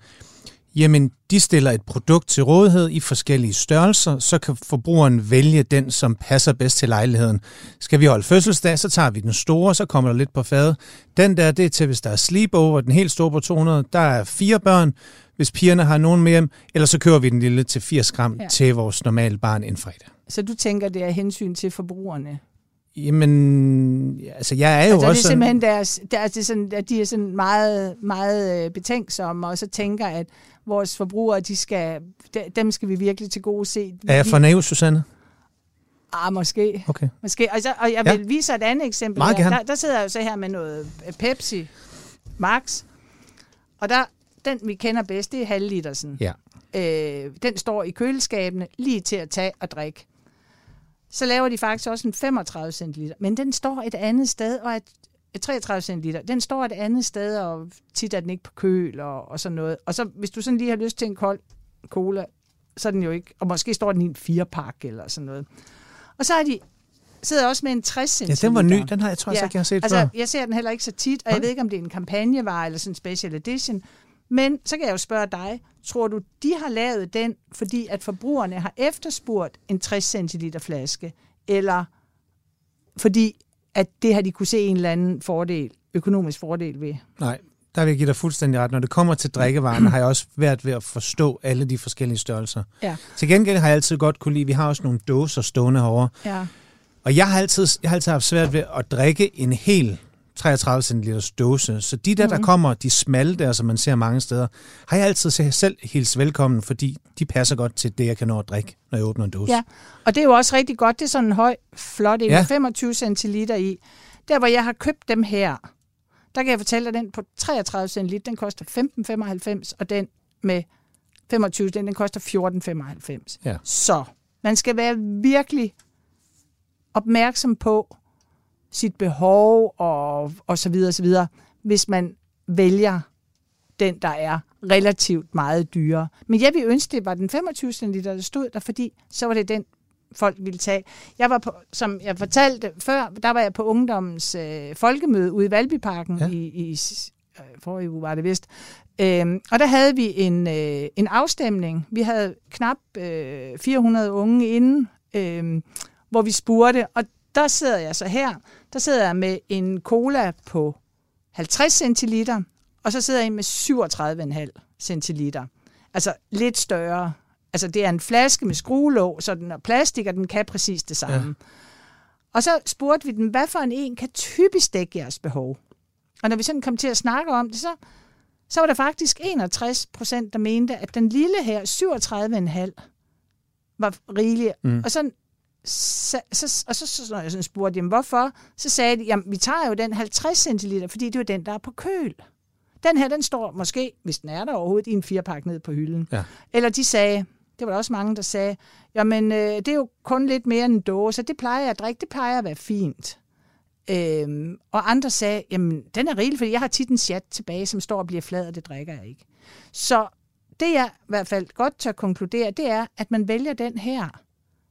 jamen de stiller et produkt til rådighed i forskellige størrelser, så kan forbrugeren vælge den, som passer bedst til lejligheden. Skal vi holde fødselsdag, så tager vi den store, så kommer der lidt på fadet. Den der, det er til, hvis der er sleepover, den helt store på 200, der er fire børn, hvis pigerne har nogen med hjem, eller så kører vi den lille til 80 gram ja. Ja. til vores normale barn en fredag. så du tænker, det er hensyn til forbrugerne? Jamen, altså jeg er jo altså, også... det er simpelthen deres, deres, det er sådan, at de er sådan meget, meget øh, betænksomme, og så tænker, at vores forbrugere, de skal, de, dem skal vi virkelig til gode se. Er jeg for naiv, Susanne? Ah, måske. Okay. måske. Og, så, og jeg Ja. vil vise et andet eksempel. Meget her. Der, der sidder jeg jo så her med noget øh, Pepsi Max, og der, den vi kender bedst, det er halvlitersen. Ja. Øh, den står i køleskabene lige til at tage og drikke. Så laver de faktisk også en 35 centiliter, men den står et andet sted, og et 33 centiliter, den står et andet sted, og tit er den ikke på køl og, og sådan noget. Og så hvis du sådan lige har lyst til en kold cola, så er den jo ikke, og måske står den i en firepakke eller sådan noget. Og så har de sidder også med en 60 Ja, centiliter. den var ny. Den har jeg tror jeg ja. ikke, jeg har set altså, før. jeg ser den heller ikke så tit, og jeg ved ikke, om det er en kampagnevare eller sådan en special edition. Men så kan jeg jo spørge dig, tror du, de har lavet den, fordi at forbrugerne har efterspurgt en 60 centiliter flaske, eller fordi at det har de kunne se en eller anden fordel, økonomisk fordel ved? Nej, der vil jeg give dig fuldstændig ret. Når det kommer til drikkevarerne, har jeg også været ved at forstå alle de forskellige størrelser. Ja. Til gengæld har jeg altid godt kunne lide, vi har også nogle dåser stående herovre. Ja. Og jeg har altid, jeg har altid haft svært ved at drikke en hel 33 cm dåse. Så de der, mm. der kommer, de smalle der, som man ser mange steder, har jeg altid selv helt velkommen, fordi de passer godt til det, jeg kan nå at drikke, når jeg åbner en dåse. Ja, og det er jo også rigtig godt. Det er sådan en høj, flot, ja. 25 centiliter i. Der, hvor jeg har købt dem her, der kan jeg fortælle, at den på 33 centiliter, den koster 15,95, og den med 25, den, den koster 14,95. Ja. Så man skal være virkelig opmærksom på sit behov og, og så videre, og så videre, hvis man vælger den, der er relativt meget dyrere. Men jeg vil ønske, det var den 25 cm, der stod der, fordi så var det den, folk ville tage. Jeg var på, som jeg fortalte før, der var jeg på ungdommens øh, folkemøde ude i Valbyparken ja. i, i øh, forrige uge var det vist. Øhm, og der havde vi en, øh, en afstemning. Vi havde knap øh, 400 unge inde, øh, hvor vi spurgte, og der sidder jeg så her, der sidder jeg med en cola på 50 centiliter, og så sidder jeg med 37,5 centiliter. Altså lidt større. Altså det er en flaske med skruelåg, så den er plastik, og den kan præcis det samme. Ja. Og så spurgte vi den, hvad for en en kan typisk dække jeres behov? Og når vi sådan kom til at snakke om det, så, så var der faktisk 61 procent, der mente, at den lille her, 37,5, var rigelig. Mm. Og så så, så, og så, så, jeg sådan spurgte, jamen hvorfor? Så sagde de, jamen vi tager jo den 50 centiliter, fordi det er jo den, der er på køl. Den her, den står måske, hvis den er der overhovedet, i en firepak ned på hylden. Ja. Eller de sagde, det var der også mange, der sagde, jamen øh, det er jo kun lidt mere end en dåse, det plejer jeg at drikke, det plejer at være fint. Øhm, og andre sagde, jamen den er rigelig, fordi jeg har tit en chat tilbage, som står og bliver flad, og det drikker jeg ikke. Så det jeg i hvert fald godt tør konkludere, det er, at man vælger den her,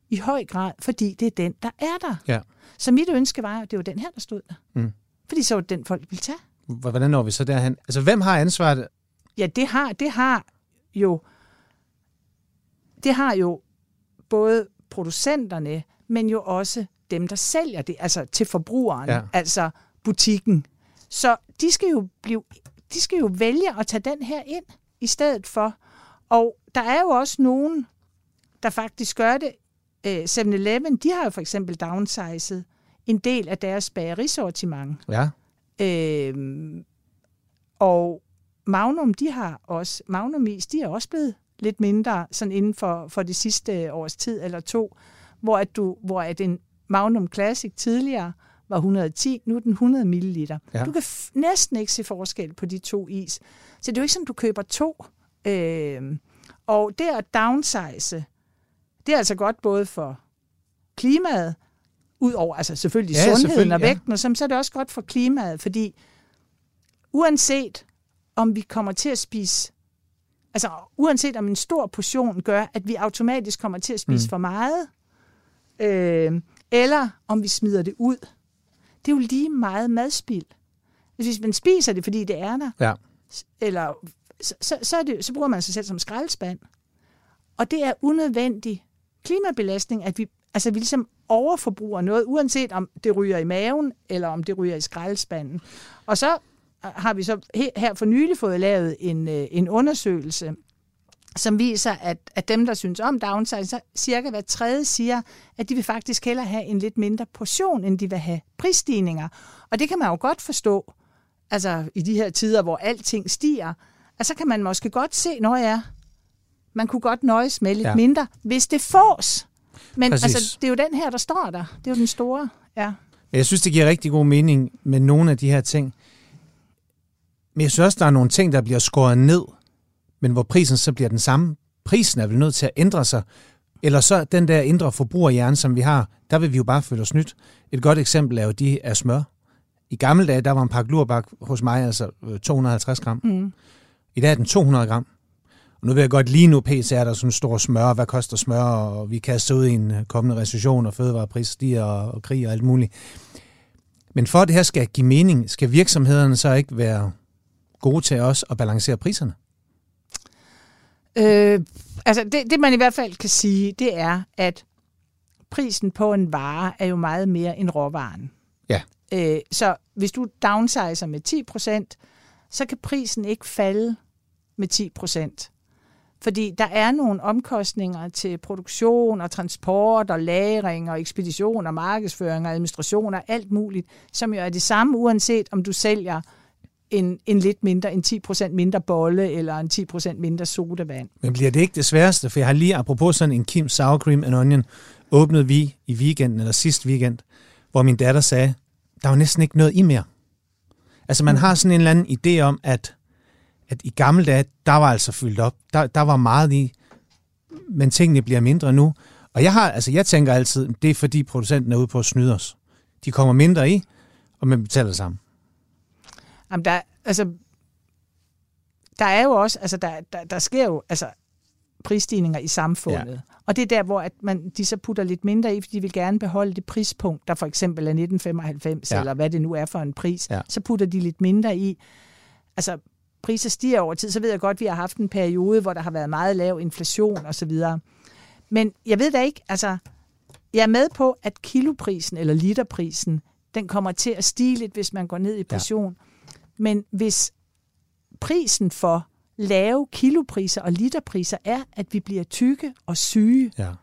i høj grad, fordi det er den, der er der. Ja. Så mit ønske var, at det var den her, der stod der. Mm. Fordi så var det den, folk ville tage. Hvordan når vi så derhen? Altså, hvem har ansvaret? Ja, det har, det har jo det har jo både producenterne, men jo også dem, der sælger det, altså til forbrugeren, ja. altså butikken. Så de skal jo blive, de skal jo vælge at tage den her ind i stedet for. Og der er jo også nogen, der faktisk gør det 7-Eleven, øh, de har jo for eksempel downsized en del af deres bagerisortiment. Ja. Øhm, og Magnum, de har også, Magnum Is, de er også blevet lidt mindre sådan inden for, for det sidste års tid eller to, hvor at, du, hvor at en Magnum Classic tidligere var 110, nu er den 100 ml. Ja. Du kan f- næsten ikke se forskel på de to is. Så det er jo ikke som, du køber to. Øhm, og det at downsize, det er altså godt både for klimaet, ud over altså selvfølgelig ja, sundheden selvfølgelig, og vægten, ja. og så er det også godt for klimaet, fordi uanset om vi kommer til at spise, altså uanset om en stor portion gør, at vi automatisk kommer til at spise mm. for meget, øh, eller om vi smider det ud, det er jo lige meget madspild. Hvis man spiser det, fordi det er der, ja. eller så, så, så, er det, så bruger man sig selv som skraldespand. Og det er unødvendig klimabelastning, at vi, altså, vi ligesom overforbruger noget, uanset om det ryger i maven, eller om det ryger i skraldespanden. Og så øh, har vi så her for nylig fået lavet en, øh, en undersøgelse, som viser, at, at dem, der synes om downsizing, så cirka hver tredje siger, at de vil faktisk hellere have en lidt mindre portion, end de vil have prisstigninger. Og det kan man jo godt forstå, altså i de her tider, hvor alting stiger, altså kan man måske godt se, når jeg man kunne godt nøjes med lidt ja. mindre, hvis det fås. Men Præcis. altså, det er jo den her, der står der. Det er jo den store, ja. Jeg synes, det giver rigtig god mening med nogle af de her ting. Men jeg synes også, der er nogle ting, der bliver skåret ned, men hvor prisen så bliver den samme. Prisen er vel nødt til at ændre sig. Eller så den der indre forbrugerhjerne, som vi har, der vil vi jo bare føle os nyt. Et godt eksempel er jo de af smør. I gamle dage, der var en pakke lurbak hos mig, altså 250 gram. Mm. I dag er den 200 gram. Og nu vil jeg godt lige nu, PC er der sådan en stor smør, hvad koster smør, og vi kaster ud i en øh, kommende recession, og fødevarepriser stiger, og, og krig og alt muligt. Men for at det her skal give mening, skal virksomhederne så ikke være gode til os at balancere priserne? Øh, altså det, det man i hvert fald kan sige, det er, at prisen på en vare er jo meget mere end råvaren. Ja. Øh, så hvis du downsizer med 10%, så kan prisen ikke falde med 10%. Fordi der er nogle omkostninger til produktion og transport og lagring og ekspedition og markedsføring og administration og alt muligt, som jo er det samme, uanset om du sælger en, en lidt mindre, en 10% mindre bolle eller en 10% mindre sodavand. Men bliver det ikke det sværeste? For jeg har lige, apropos sådan en Kim Sour Cream and Onion, åbnede vi i weekenden, eller sidste weekend, hvor min datter sagde, der var næsten ikke noget i mere. Altså man har sådan en eller anden idé om, at, at i gamle dage, der var altså fyldt op. Der, der var meget i, men tingene bliver mindre nu. Og jeg har, altså jeg tænker altid, det er fordi producenten er ude på at snyde os. De kommer mindre i, og man betaler sammen. Jamen, der, altså, der er jo også, altså, der, der, der sker jo altså, prisstigninger i samfundet. Ja. Og det er der, hvor at man, de så putter lidt mindre i, fordi de vil gerne beholde det prispunkt, der for eksempel er 1995, ja. eller hvad det nu er for en pris. Ja. Så putter de lidt mindre i. Altså, priser stiger over tid, så ved jeg godt, at vi har haft en periode, hvor der har været meget lav inflation osv. Men jeg ved da ikke, altså, jeg er med på, at kiloprisen eller literprisen, den kommer til at stige lidt, hvis man går ned i portion. Ja. Men hvis prisen for lave kilopriser og literpriser er, at vi bliver tykke og syge, ja.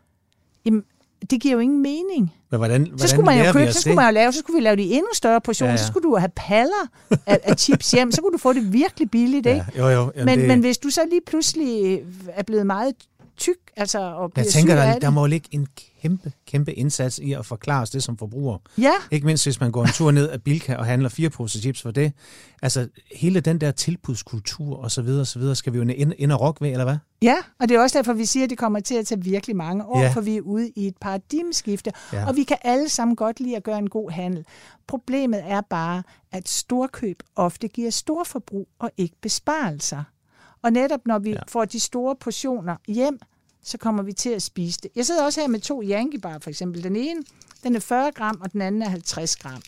jamen, det giver jo ingen mening. Men hvordan, hvordan så skulle man jo købe, så skulle man jo lave, så skulle vi lave de endnu større portioner, ja, ja. så skulle du have paller af, af chips hjem, så kunne du få det virkelig billigt, ikke? Ja, jo, jo, men, det... men hvis du så lige pludselig er blevet meget tyk, altså og bliver Jeg tænker, der, der må ligge en kæmpe, kæmpe indsats i at forklare os det som forbruger. Ja. Ikke mindst, hvis man går en tur ned af Bilka og handler fire poser chips for det. Altså, hele den der tilbudskultur og så videre, så videre, skal vi jo ind, ind og rokke ved, eller hvad? Ja, og det er også derfor, vi siger, at det kommer til at tage virkelig mange år, ja. for vi er ude i et paradigmeskifte, ja. og vi kan alle sammen godt lide at gøre en god handel. Problemet er bare, at storkøb ofte giver storforbrug og ikke besparelser. Og netop når vi ja. får de store portioner hjem, så kommer vi til at spise det. Jeg sidder også her med to Yankee Bar, for eksempel. Den ene, den er 40 gram, og den anden er 50 gram.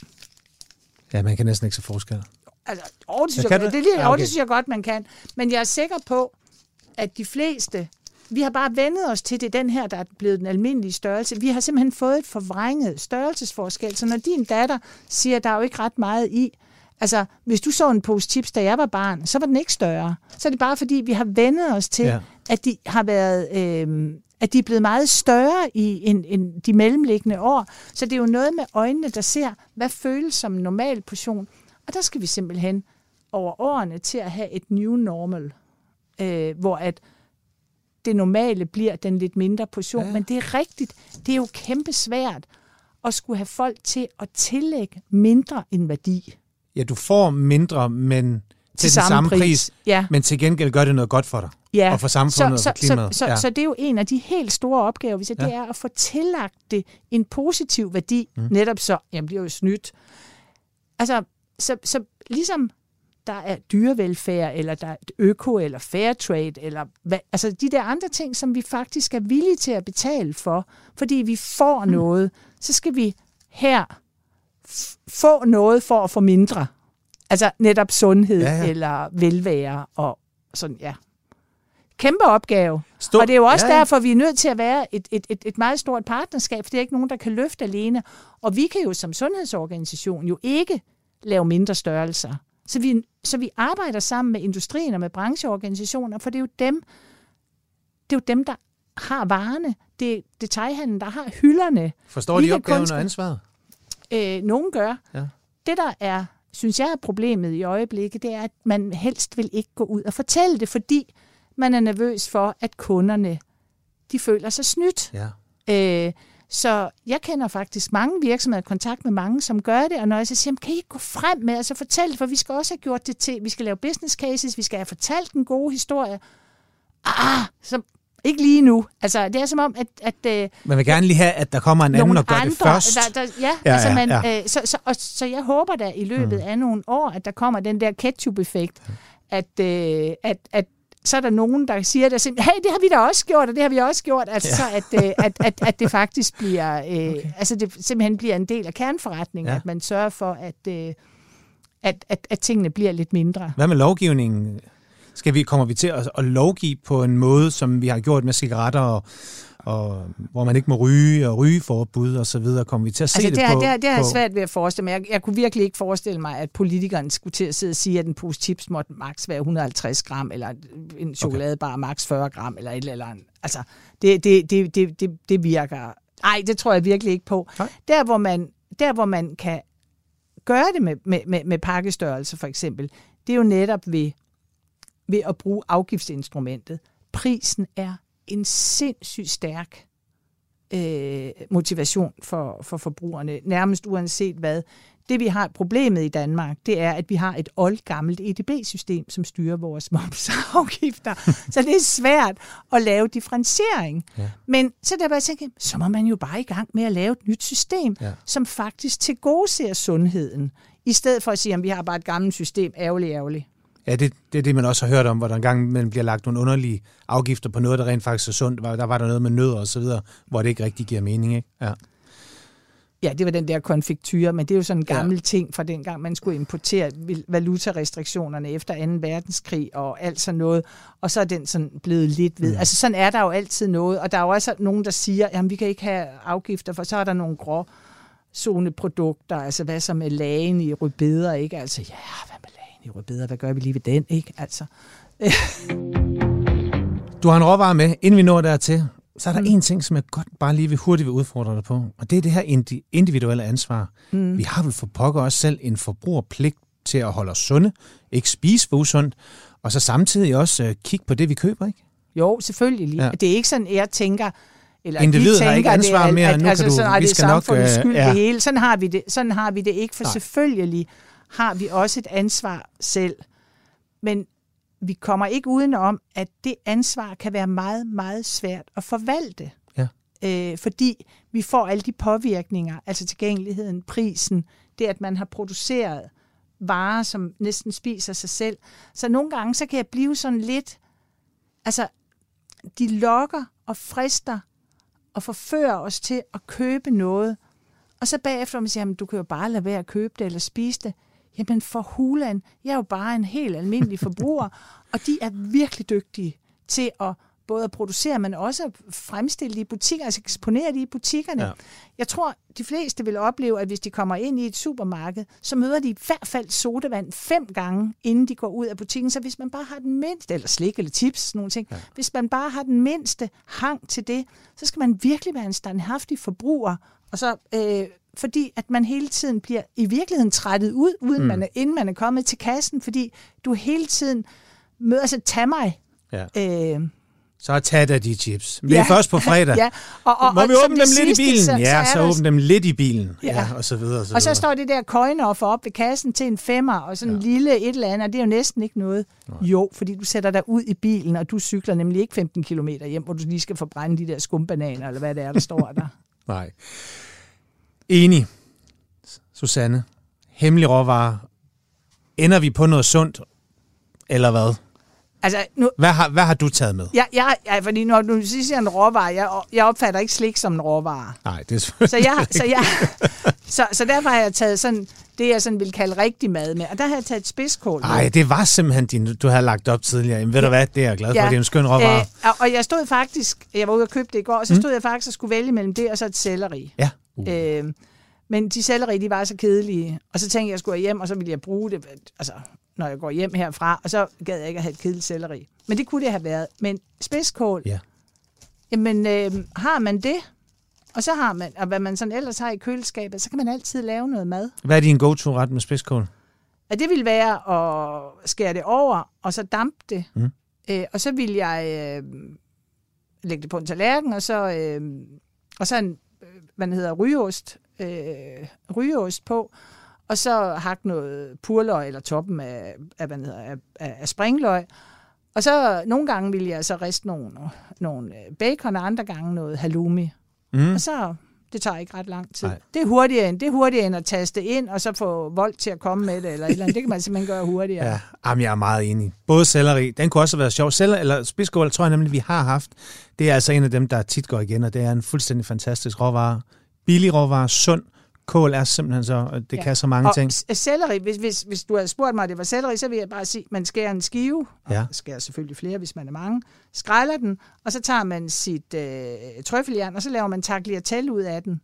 Ja, man kan næsten ikke se forskel. Altså, åh, det, synes ja, jeg, det, det, det, ja, okay. det synes jeg godt, man kan. Men jeg er sikker på, at de fleste, vi har bare vendet os til det, den her, der er blevet den almindelige størrelse. Vi har simpelthen fået et forvrænget størrelsesforskel. Så når din datter siger, at der er jo ikke ret meget i, Altså, hvis du så en pose chips, da jeg var barn, så var den ikke større. Så er det bare fordi, vi har vendet os til, ja. at de har været... Øh, at de er blevet meget større i en, en, de mellemliggende år. Så det er jo noget med øjnene, der ser, hvad føles som en normal portion. Og der skal vi simpelthen over årene til at have et new normal, øh, hvor at det normale bliver den lidt mindre portion. Ja. Men det er rigtigt, det er jo kæmpe svært at skulle have folk til at tillægge mindre en værdi ja, du får mindre, men til, til den samme, samme pris, pris ja. men til gengæld gør det noget godt for dig. Ja. Og for samfundet så, og for klimaet. Så, så, ja. så, så det er jo en af de helt store opgaver, hvis jeg, ja. det er at få tillagt det en positiv værdi, mm. netop så, jamen bliver jo snydt. Altså, så, så ligesom der er dyrevelfærd, eller der er øko, eller fair trade, eller hvad, altså de der andre ting, som vi faktisk er villige til at betale for, fordi vi får mm. noget, så skal vi her få noget for at få mindre. Altså netop sundhed ja, ja. eller velvære og sådan, ja. Kæmpe opgave. Stor. Og det er jo også ja, ja. derfor, vi er nødt til at være et, et, et, et meget stort partnerskab, for det er ikke nogen, der kan løfte alene. Og vi kan jo som sundhedsorganisation jo ikke lave mindre størrelser. Så vi, så vi arbejder sammen med industrien og med brancheorganisationer, for det er jo dem, det er jo dem, der har varerne. Det er detaljhandlen, der har hylderne. Forstår de opgaven og ansvaret? Øh, nogen gør. Ja. Det, der er, synes jeg er problemet i øjeblikket, det er, at man helst vil ikke gå ud og fortælle det, fordi man er nervøs for, at kunderne de føler sig snydt. Ja. Øh, så jeg kender faktisk mange virksomheder, kontakt med mange, som gør det, og når jeg så siger, kan I ikke gå frem med, altså fortælle det, for vi skal også have gjort det til, vi skal lave business cases, vi skal have fortalt en god historie. Ah, så ikke lige nu. Altså, det er som om, at... at øh, man vil gerne lige have, at der kommer en anden og gør andre, det først. Der, der, ja, ja, altså, man, ja. Øh, så, så, og, så jeg håber da i løbet mm. af nogle år, at der kommer den der ketchup-effekt, at, øh, at, at så er der nogen, der siger, der simpelthen, hey, det har vi da også gjort, og det har vi også gjort. Altså, ja. så at, øh, at, at, at det faktisk bliver, øh, okay. altså det simpelthen bliver en del af kernforretningen, ja. at man sørger for, at, øh, at, at, at tingene bliver lidt mindre. Hvad med lovgivningen? Skal vi, kommer vi til at, at lovgive på en måde, som vi har gjort med cigaretter og, og hvor man ikke må ryge og rygeforbud og så videre. Kommer vi til at se altså, det, det, på? Det, det, det har jeg svært ved at forestille mig. Jeg, jeg kunne virkelig ikke forestille mig, at politikerne skulle til at sidde og sige, at en pose chips måtte maks være 150 gram, eller en chokoladebar maks 40 gram, eller et eller andet. Altså, det, det, det, det, det, det virker... Nej, det tror jeg virkelig ikke på. Nej. Der hvor, man, der, hvor man kan gøre det med, med, med, med pakkestørrelse, for eksempel, det er jo netop ved, ved at bruge afgiftsinstrumentet. Prisen er en sindssygt stærk øh, motivation for, for forbrugerne, nærmest uanset hvad. Det vi har problemet i Danmark, det er, at vi har et oldgammelt EDB-system, som styrer vores momsafgifter. så det er svært at lave differentiering. Ja. Men så der bare jeg tænker, så må man jo bare i gang med at lave et nyt system, Ja. som faktisk tilgodeser sundheden, i stedet for at sige, at vi har bare et gammelt system, ærgerligt, ærgerligt. Ja, det, det er det, man også har hørt om, hvor der engang man bliver lagt nogle underlige afgifter på noget, der rent faktisk er sundt. Der var der noget med nødder og så videre, hvor det ikke rigtig giver mening. Ikke? Ja. Ja, det var den der konfektyre, men det er jo sådan en gammel ja. ting fra dengang, man skulle importere valutarestriktionerne efter 2. verdenskrig og alt sådan noget. Og så er den sådan blevet lidt ved. Ja. Altså sådan er der jo altid noget, og der er jo også nogen, der siger, jamen vi kan ikke have afgifter, for så er der nogle grå zoneprodukter, altså hvad så med lagen i rødbeder, ikke? Altså, ja, hvad med lagen i rødbeder, hvad gør vi lige ved den, ikke? Altså, Du har en råvare med, inden vi når dertil, så er der Mm. en ting, som jeg godt bare lige vil hurtigt vil udfordre dig på, og det er det her indi- individuelle ansvar. mm. Vi har vel for pokker os selv en forbrugerpligt til at holde os sunde, ikke spise for usundt, og så samtidig også øh, kigge på det, vi køber, ikke? Jo, selvfølgelig. Ja. Det er ikke sådan, jeg tænker, eller Individet vi har tænker, ikke ansvar det er, mere, at, nu altså, kan du- sådan, vi det skal nok, øh, skyld ja. det hele. Sådan har vi det, sådan har vi det ikke, for. Nej. selvfølgelig har vi også et ansvar selv. Men vi kommer ikke udenom, at det ansvar kan være meget, meget svært at forvalte. Ja. Øh, fordi vi får alle de påvirkninger, altså tilgængeligheden, prisen, det at man har produceret varer, som næsten spiser sig selv. Så nogle gange, så kan jeg blive sådan lidt, altså, de lokker og frister og forfører os til at købe noget. Og så bagefter, man siger, jamen, du kan jo bare lade være at købe det eller spise det. Jamen for hulan, jeg er jo bare en helt almindelig forbruger, og de er virkelig dygtige til at både at producere, men også at fremstille det i butikker, altså eksponere det i butikkerne. Ja. Ja. Jeg tror, de fleste vil opleve, at hvis de kommer ind i et supermarked, så møder de i hvert fald sodavand fem gange, inden de går ud af butikken. Så hvis man bare har den mindste, eller slik eller chips, sådan nogle ting, ja. hvis man bare har den mindste hang til det, så skal man virkelig være en standhaftig forbruger, og så... Øh, fordi at man hele tiden bliver i virkeligheden trættet ud, uden mm. man er, inden man er kommet til kassen, fordi du hele tiden møder, altså tag mig, Ja. øh, Så tag da de chips. Men det er Ja. først på fredag. ja, og, og, Må og vi som åbne dem lidt i sidste, bilen? Så, ja, så der- åbne dem lidt i bilen. Ja, Ja. og så videre. Og så, Og så videre. står det der coin-offer op ved kassen til en femmer, og sådan en Ja. lille et eller andet, og det er jo næsten ikke noget. Jo, fordi du sætter dig ud i bilen, og du cykler nemlig ikke 15 km hjem, hvor du lige skal forbrænde de der skumbananer, eller hvad det er, der står der. Nej. Enig. Susanne. Hemmelig råvarer. Ender vi på noget sundt, eller hvad? Altså, nu, Hvad har, hvad har du taget med? jeg, jeg, jeg, fordi når du siger en råvare, jeg, jeg opfatter ikke slik som en råvare. Nej, det er Så, jeg, så, jeg, så, så derfor har jeg taget sådan, det, jeg sådan vil kalde rigtig mad med. Og der har jeg taget spidskål. Nej, det var simpelthen din, du havde lagt op tidligere. Jamen, ved du hvad, det er jeg glad for. Det er en skøn råvare. Øh, og, og jeg stod faktisk, jeg var ude og købe det i går, og så stod mm. jeg faktisk og skulle vælge mellem det og så et selleri. Ja. Uh. Øh, men de selleri, de var så kedelige. Og så tænkte jeg, at jeg skulle hjem, og så ville jeg bruge det, altså, når jeg går hjem herfra. Og så gad jeg ikke at have et kedeligt selleri. Men det kunne det have været. Men spidskål, Ja. jamen øh, har man det, og så har man, og hvad man sådan ellers har i køleskabet, så kan man altid lave noget mad. Hvad er din go-to-ret med spidskål? Og det vil være at skære det over, og så dampe det. Mm. Øh, og så vil jeg øh, lægge det på en tallerken, og så, øh, og så en, hvad hedder, rygeost, øh, rygeost på, og så hakke noget purløg eller toppen af, af, hvad hedder, af, af, springløg. Og så nogle gange vil jeg så riste nogle, nogle øh, bacon, og andre gange noget halloumi. Mm. Og så, det tager ikke ret lang tid. Nej. Det er, hurtigere end, det er hurtigere end at taste ind, og så få vold til at komme med det, eller et eller andet. Det kan man simpelthen gøre hurtigere. Ja, jamen, jeg er meget enig. Både selleri, den kunne også have været sjov. Selleri, eller spidskål, tror jeg nemlig, vi har haft. Det er altså en af dem, der tit går igen, og det er en fuldstændig fantastisk råvare. Billig råvare, sund, kål er simpelthen så, det ja. kan så mange og ting. selleri, hvis, hvis, hvis du havde spurgt mig, at det var selleri, så vil jeg bare sige, at man skærer en skive, Ja. og skærer selvfølgelig flere, hvis man er mange, skræller den, og så tager man sit øh, trøffeljern, og så laver man tagliatelle ud af den,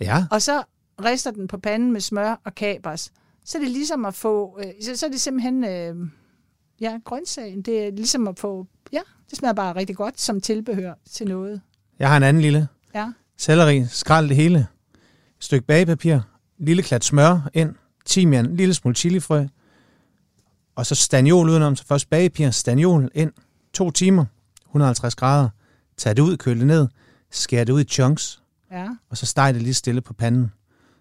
Ja, og så rister den på panden med smør og kapers. Så er det ligesom at få, øh, så, så er det simpelthen, øh, ja, grøntsagen, det er ligesom at få, ja, det smager bare rigtig godt som tilbehør til noget. jeg har en anden lille. Ja, Selleri, skrald det hele. Stykke bagepapir, lille klat smør ind, timian, lille smule chilifrø, og så stagnol udenom. Så først bagepapir, stagnol ind, to timer, 150 grader. Tag det ud, køl det ned, skær det ud i chunks, ja, og så steg det lige stille på panden.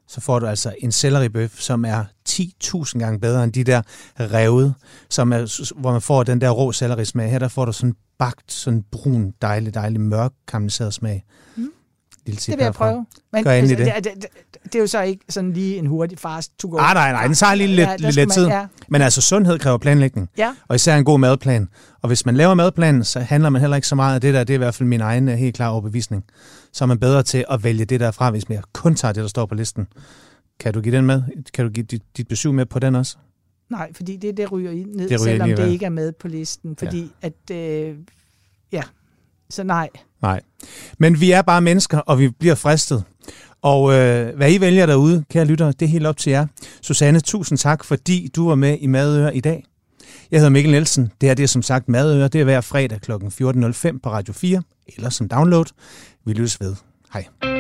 Så får du altså en selleribøf, som er 10.000 gange bedre end de der revet, som er, hvor man får den der rå sellerismag. Her der får du sådan bagt, sådan brun, dejlig, dejlig mørk karamelliseret smag. Mm. Lille tip det vil jeg herfra. prøve. Men Gør endelig det, det, det, det er jo så ikke sådan lige en hurtig fast to go. Ah, nej, nej, den tager lige lidt, der lidt, lidt tid. Ja, Men altså, sundhed kræver planlægning, ja, og især en god madplan. Og hvis man laver madplanen, så handler man heller ikke så meget af det der. Det er i hvert fald min egen øh, helt klare overbevisning. Så er man bedre til at vælge det der fra, hvis man kun tager det, der står på listen. Kan du give den med? Kan du give dit, dit besøg med på den også? nej, fordi det, det ryger i ned, Det ryger selvom det ikke er med på listen. Fordi ja. at, øh, ja, så nej. Nej. Men vi er bare mennesker, og vi bliver fristet. Og øh, hvad I vælger derude, kære lyttere, det er helt op til jer. Susanne, tusind tak, fordi du var med i Madøre i dag. Jeg hedder Mikkel Nielsen. Det her det er som sagt Madøre. Det er hver fredag kl. 14.05 på Radio 4, eller som download. Vi lyttes ved. Hej.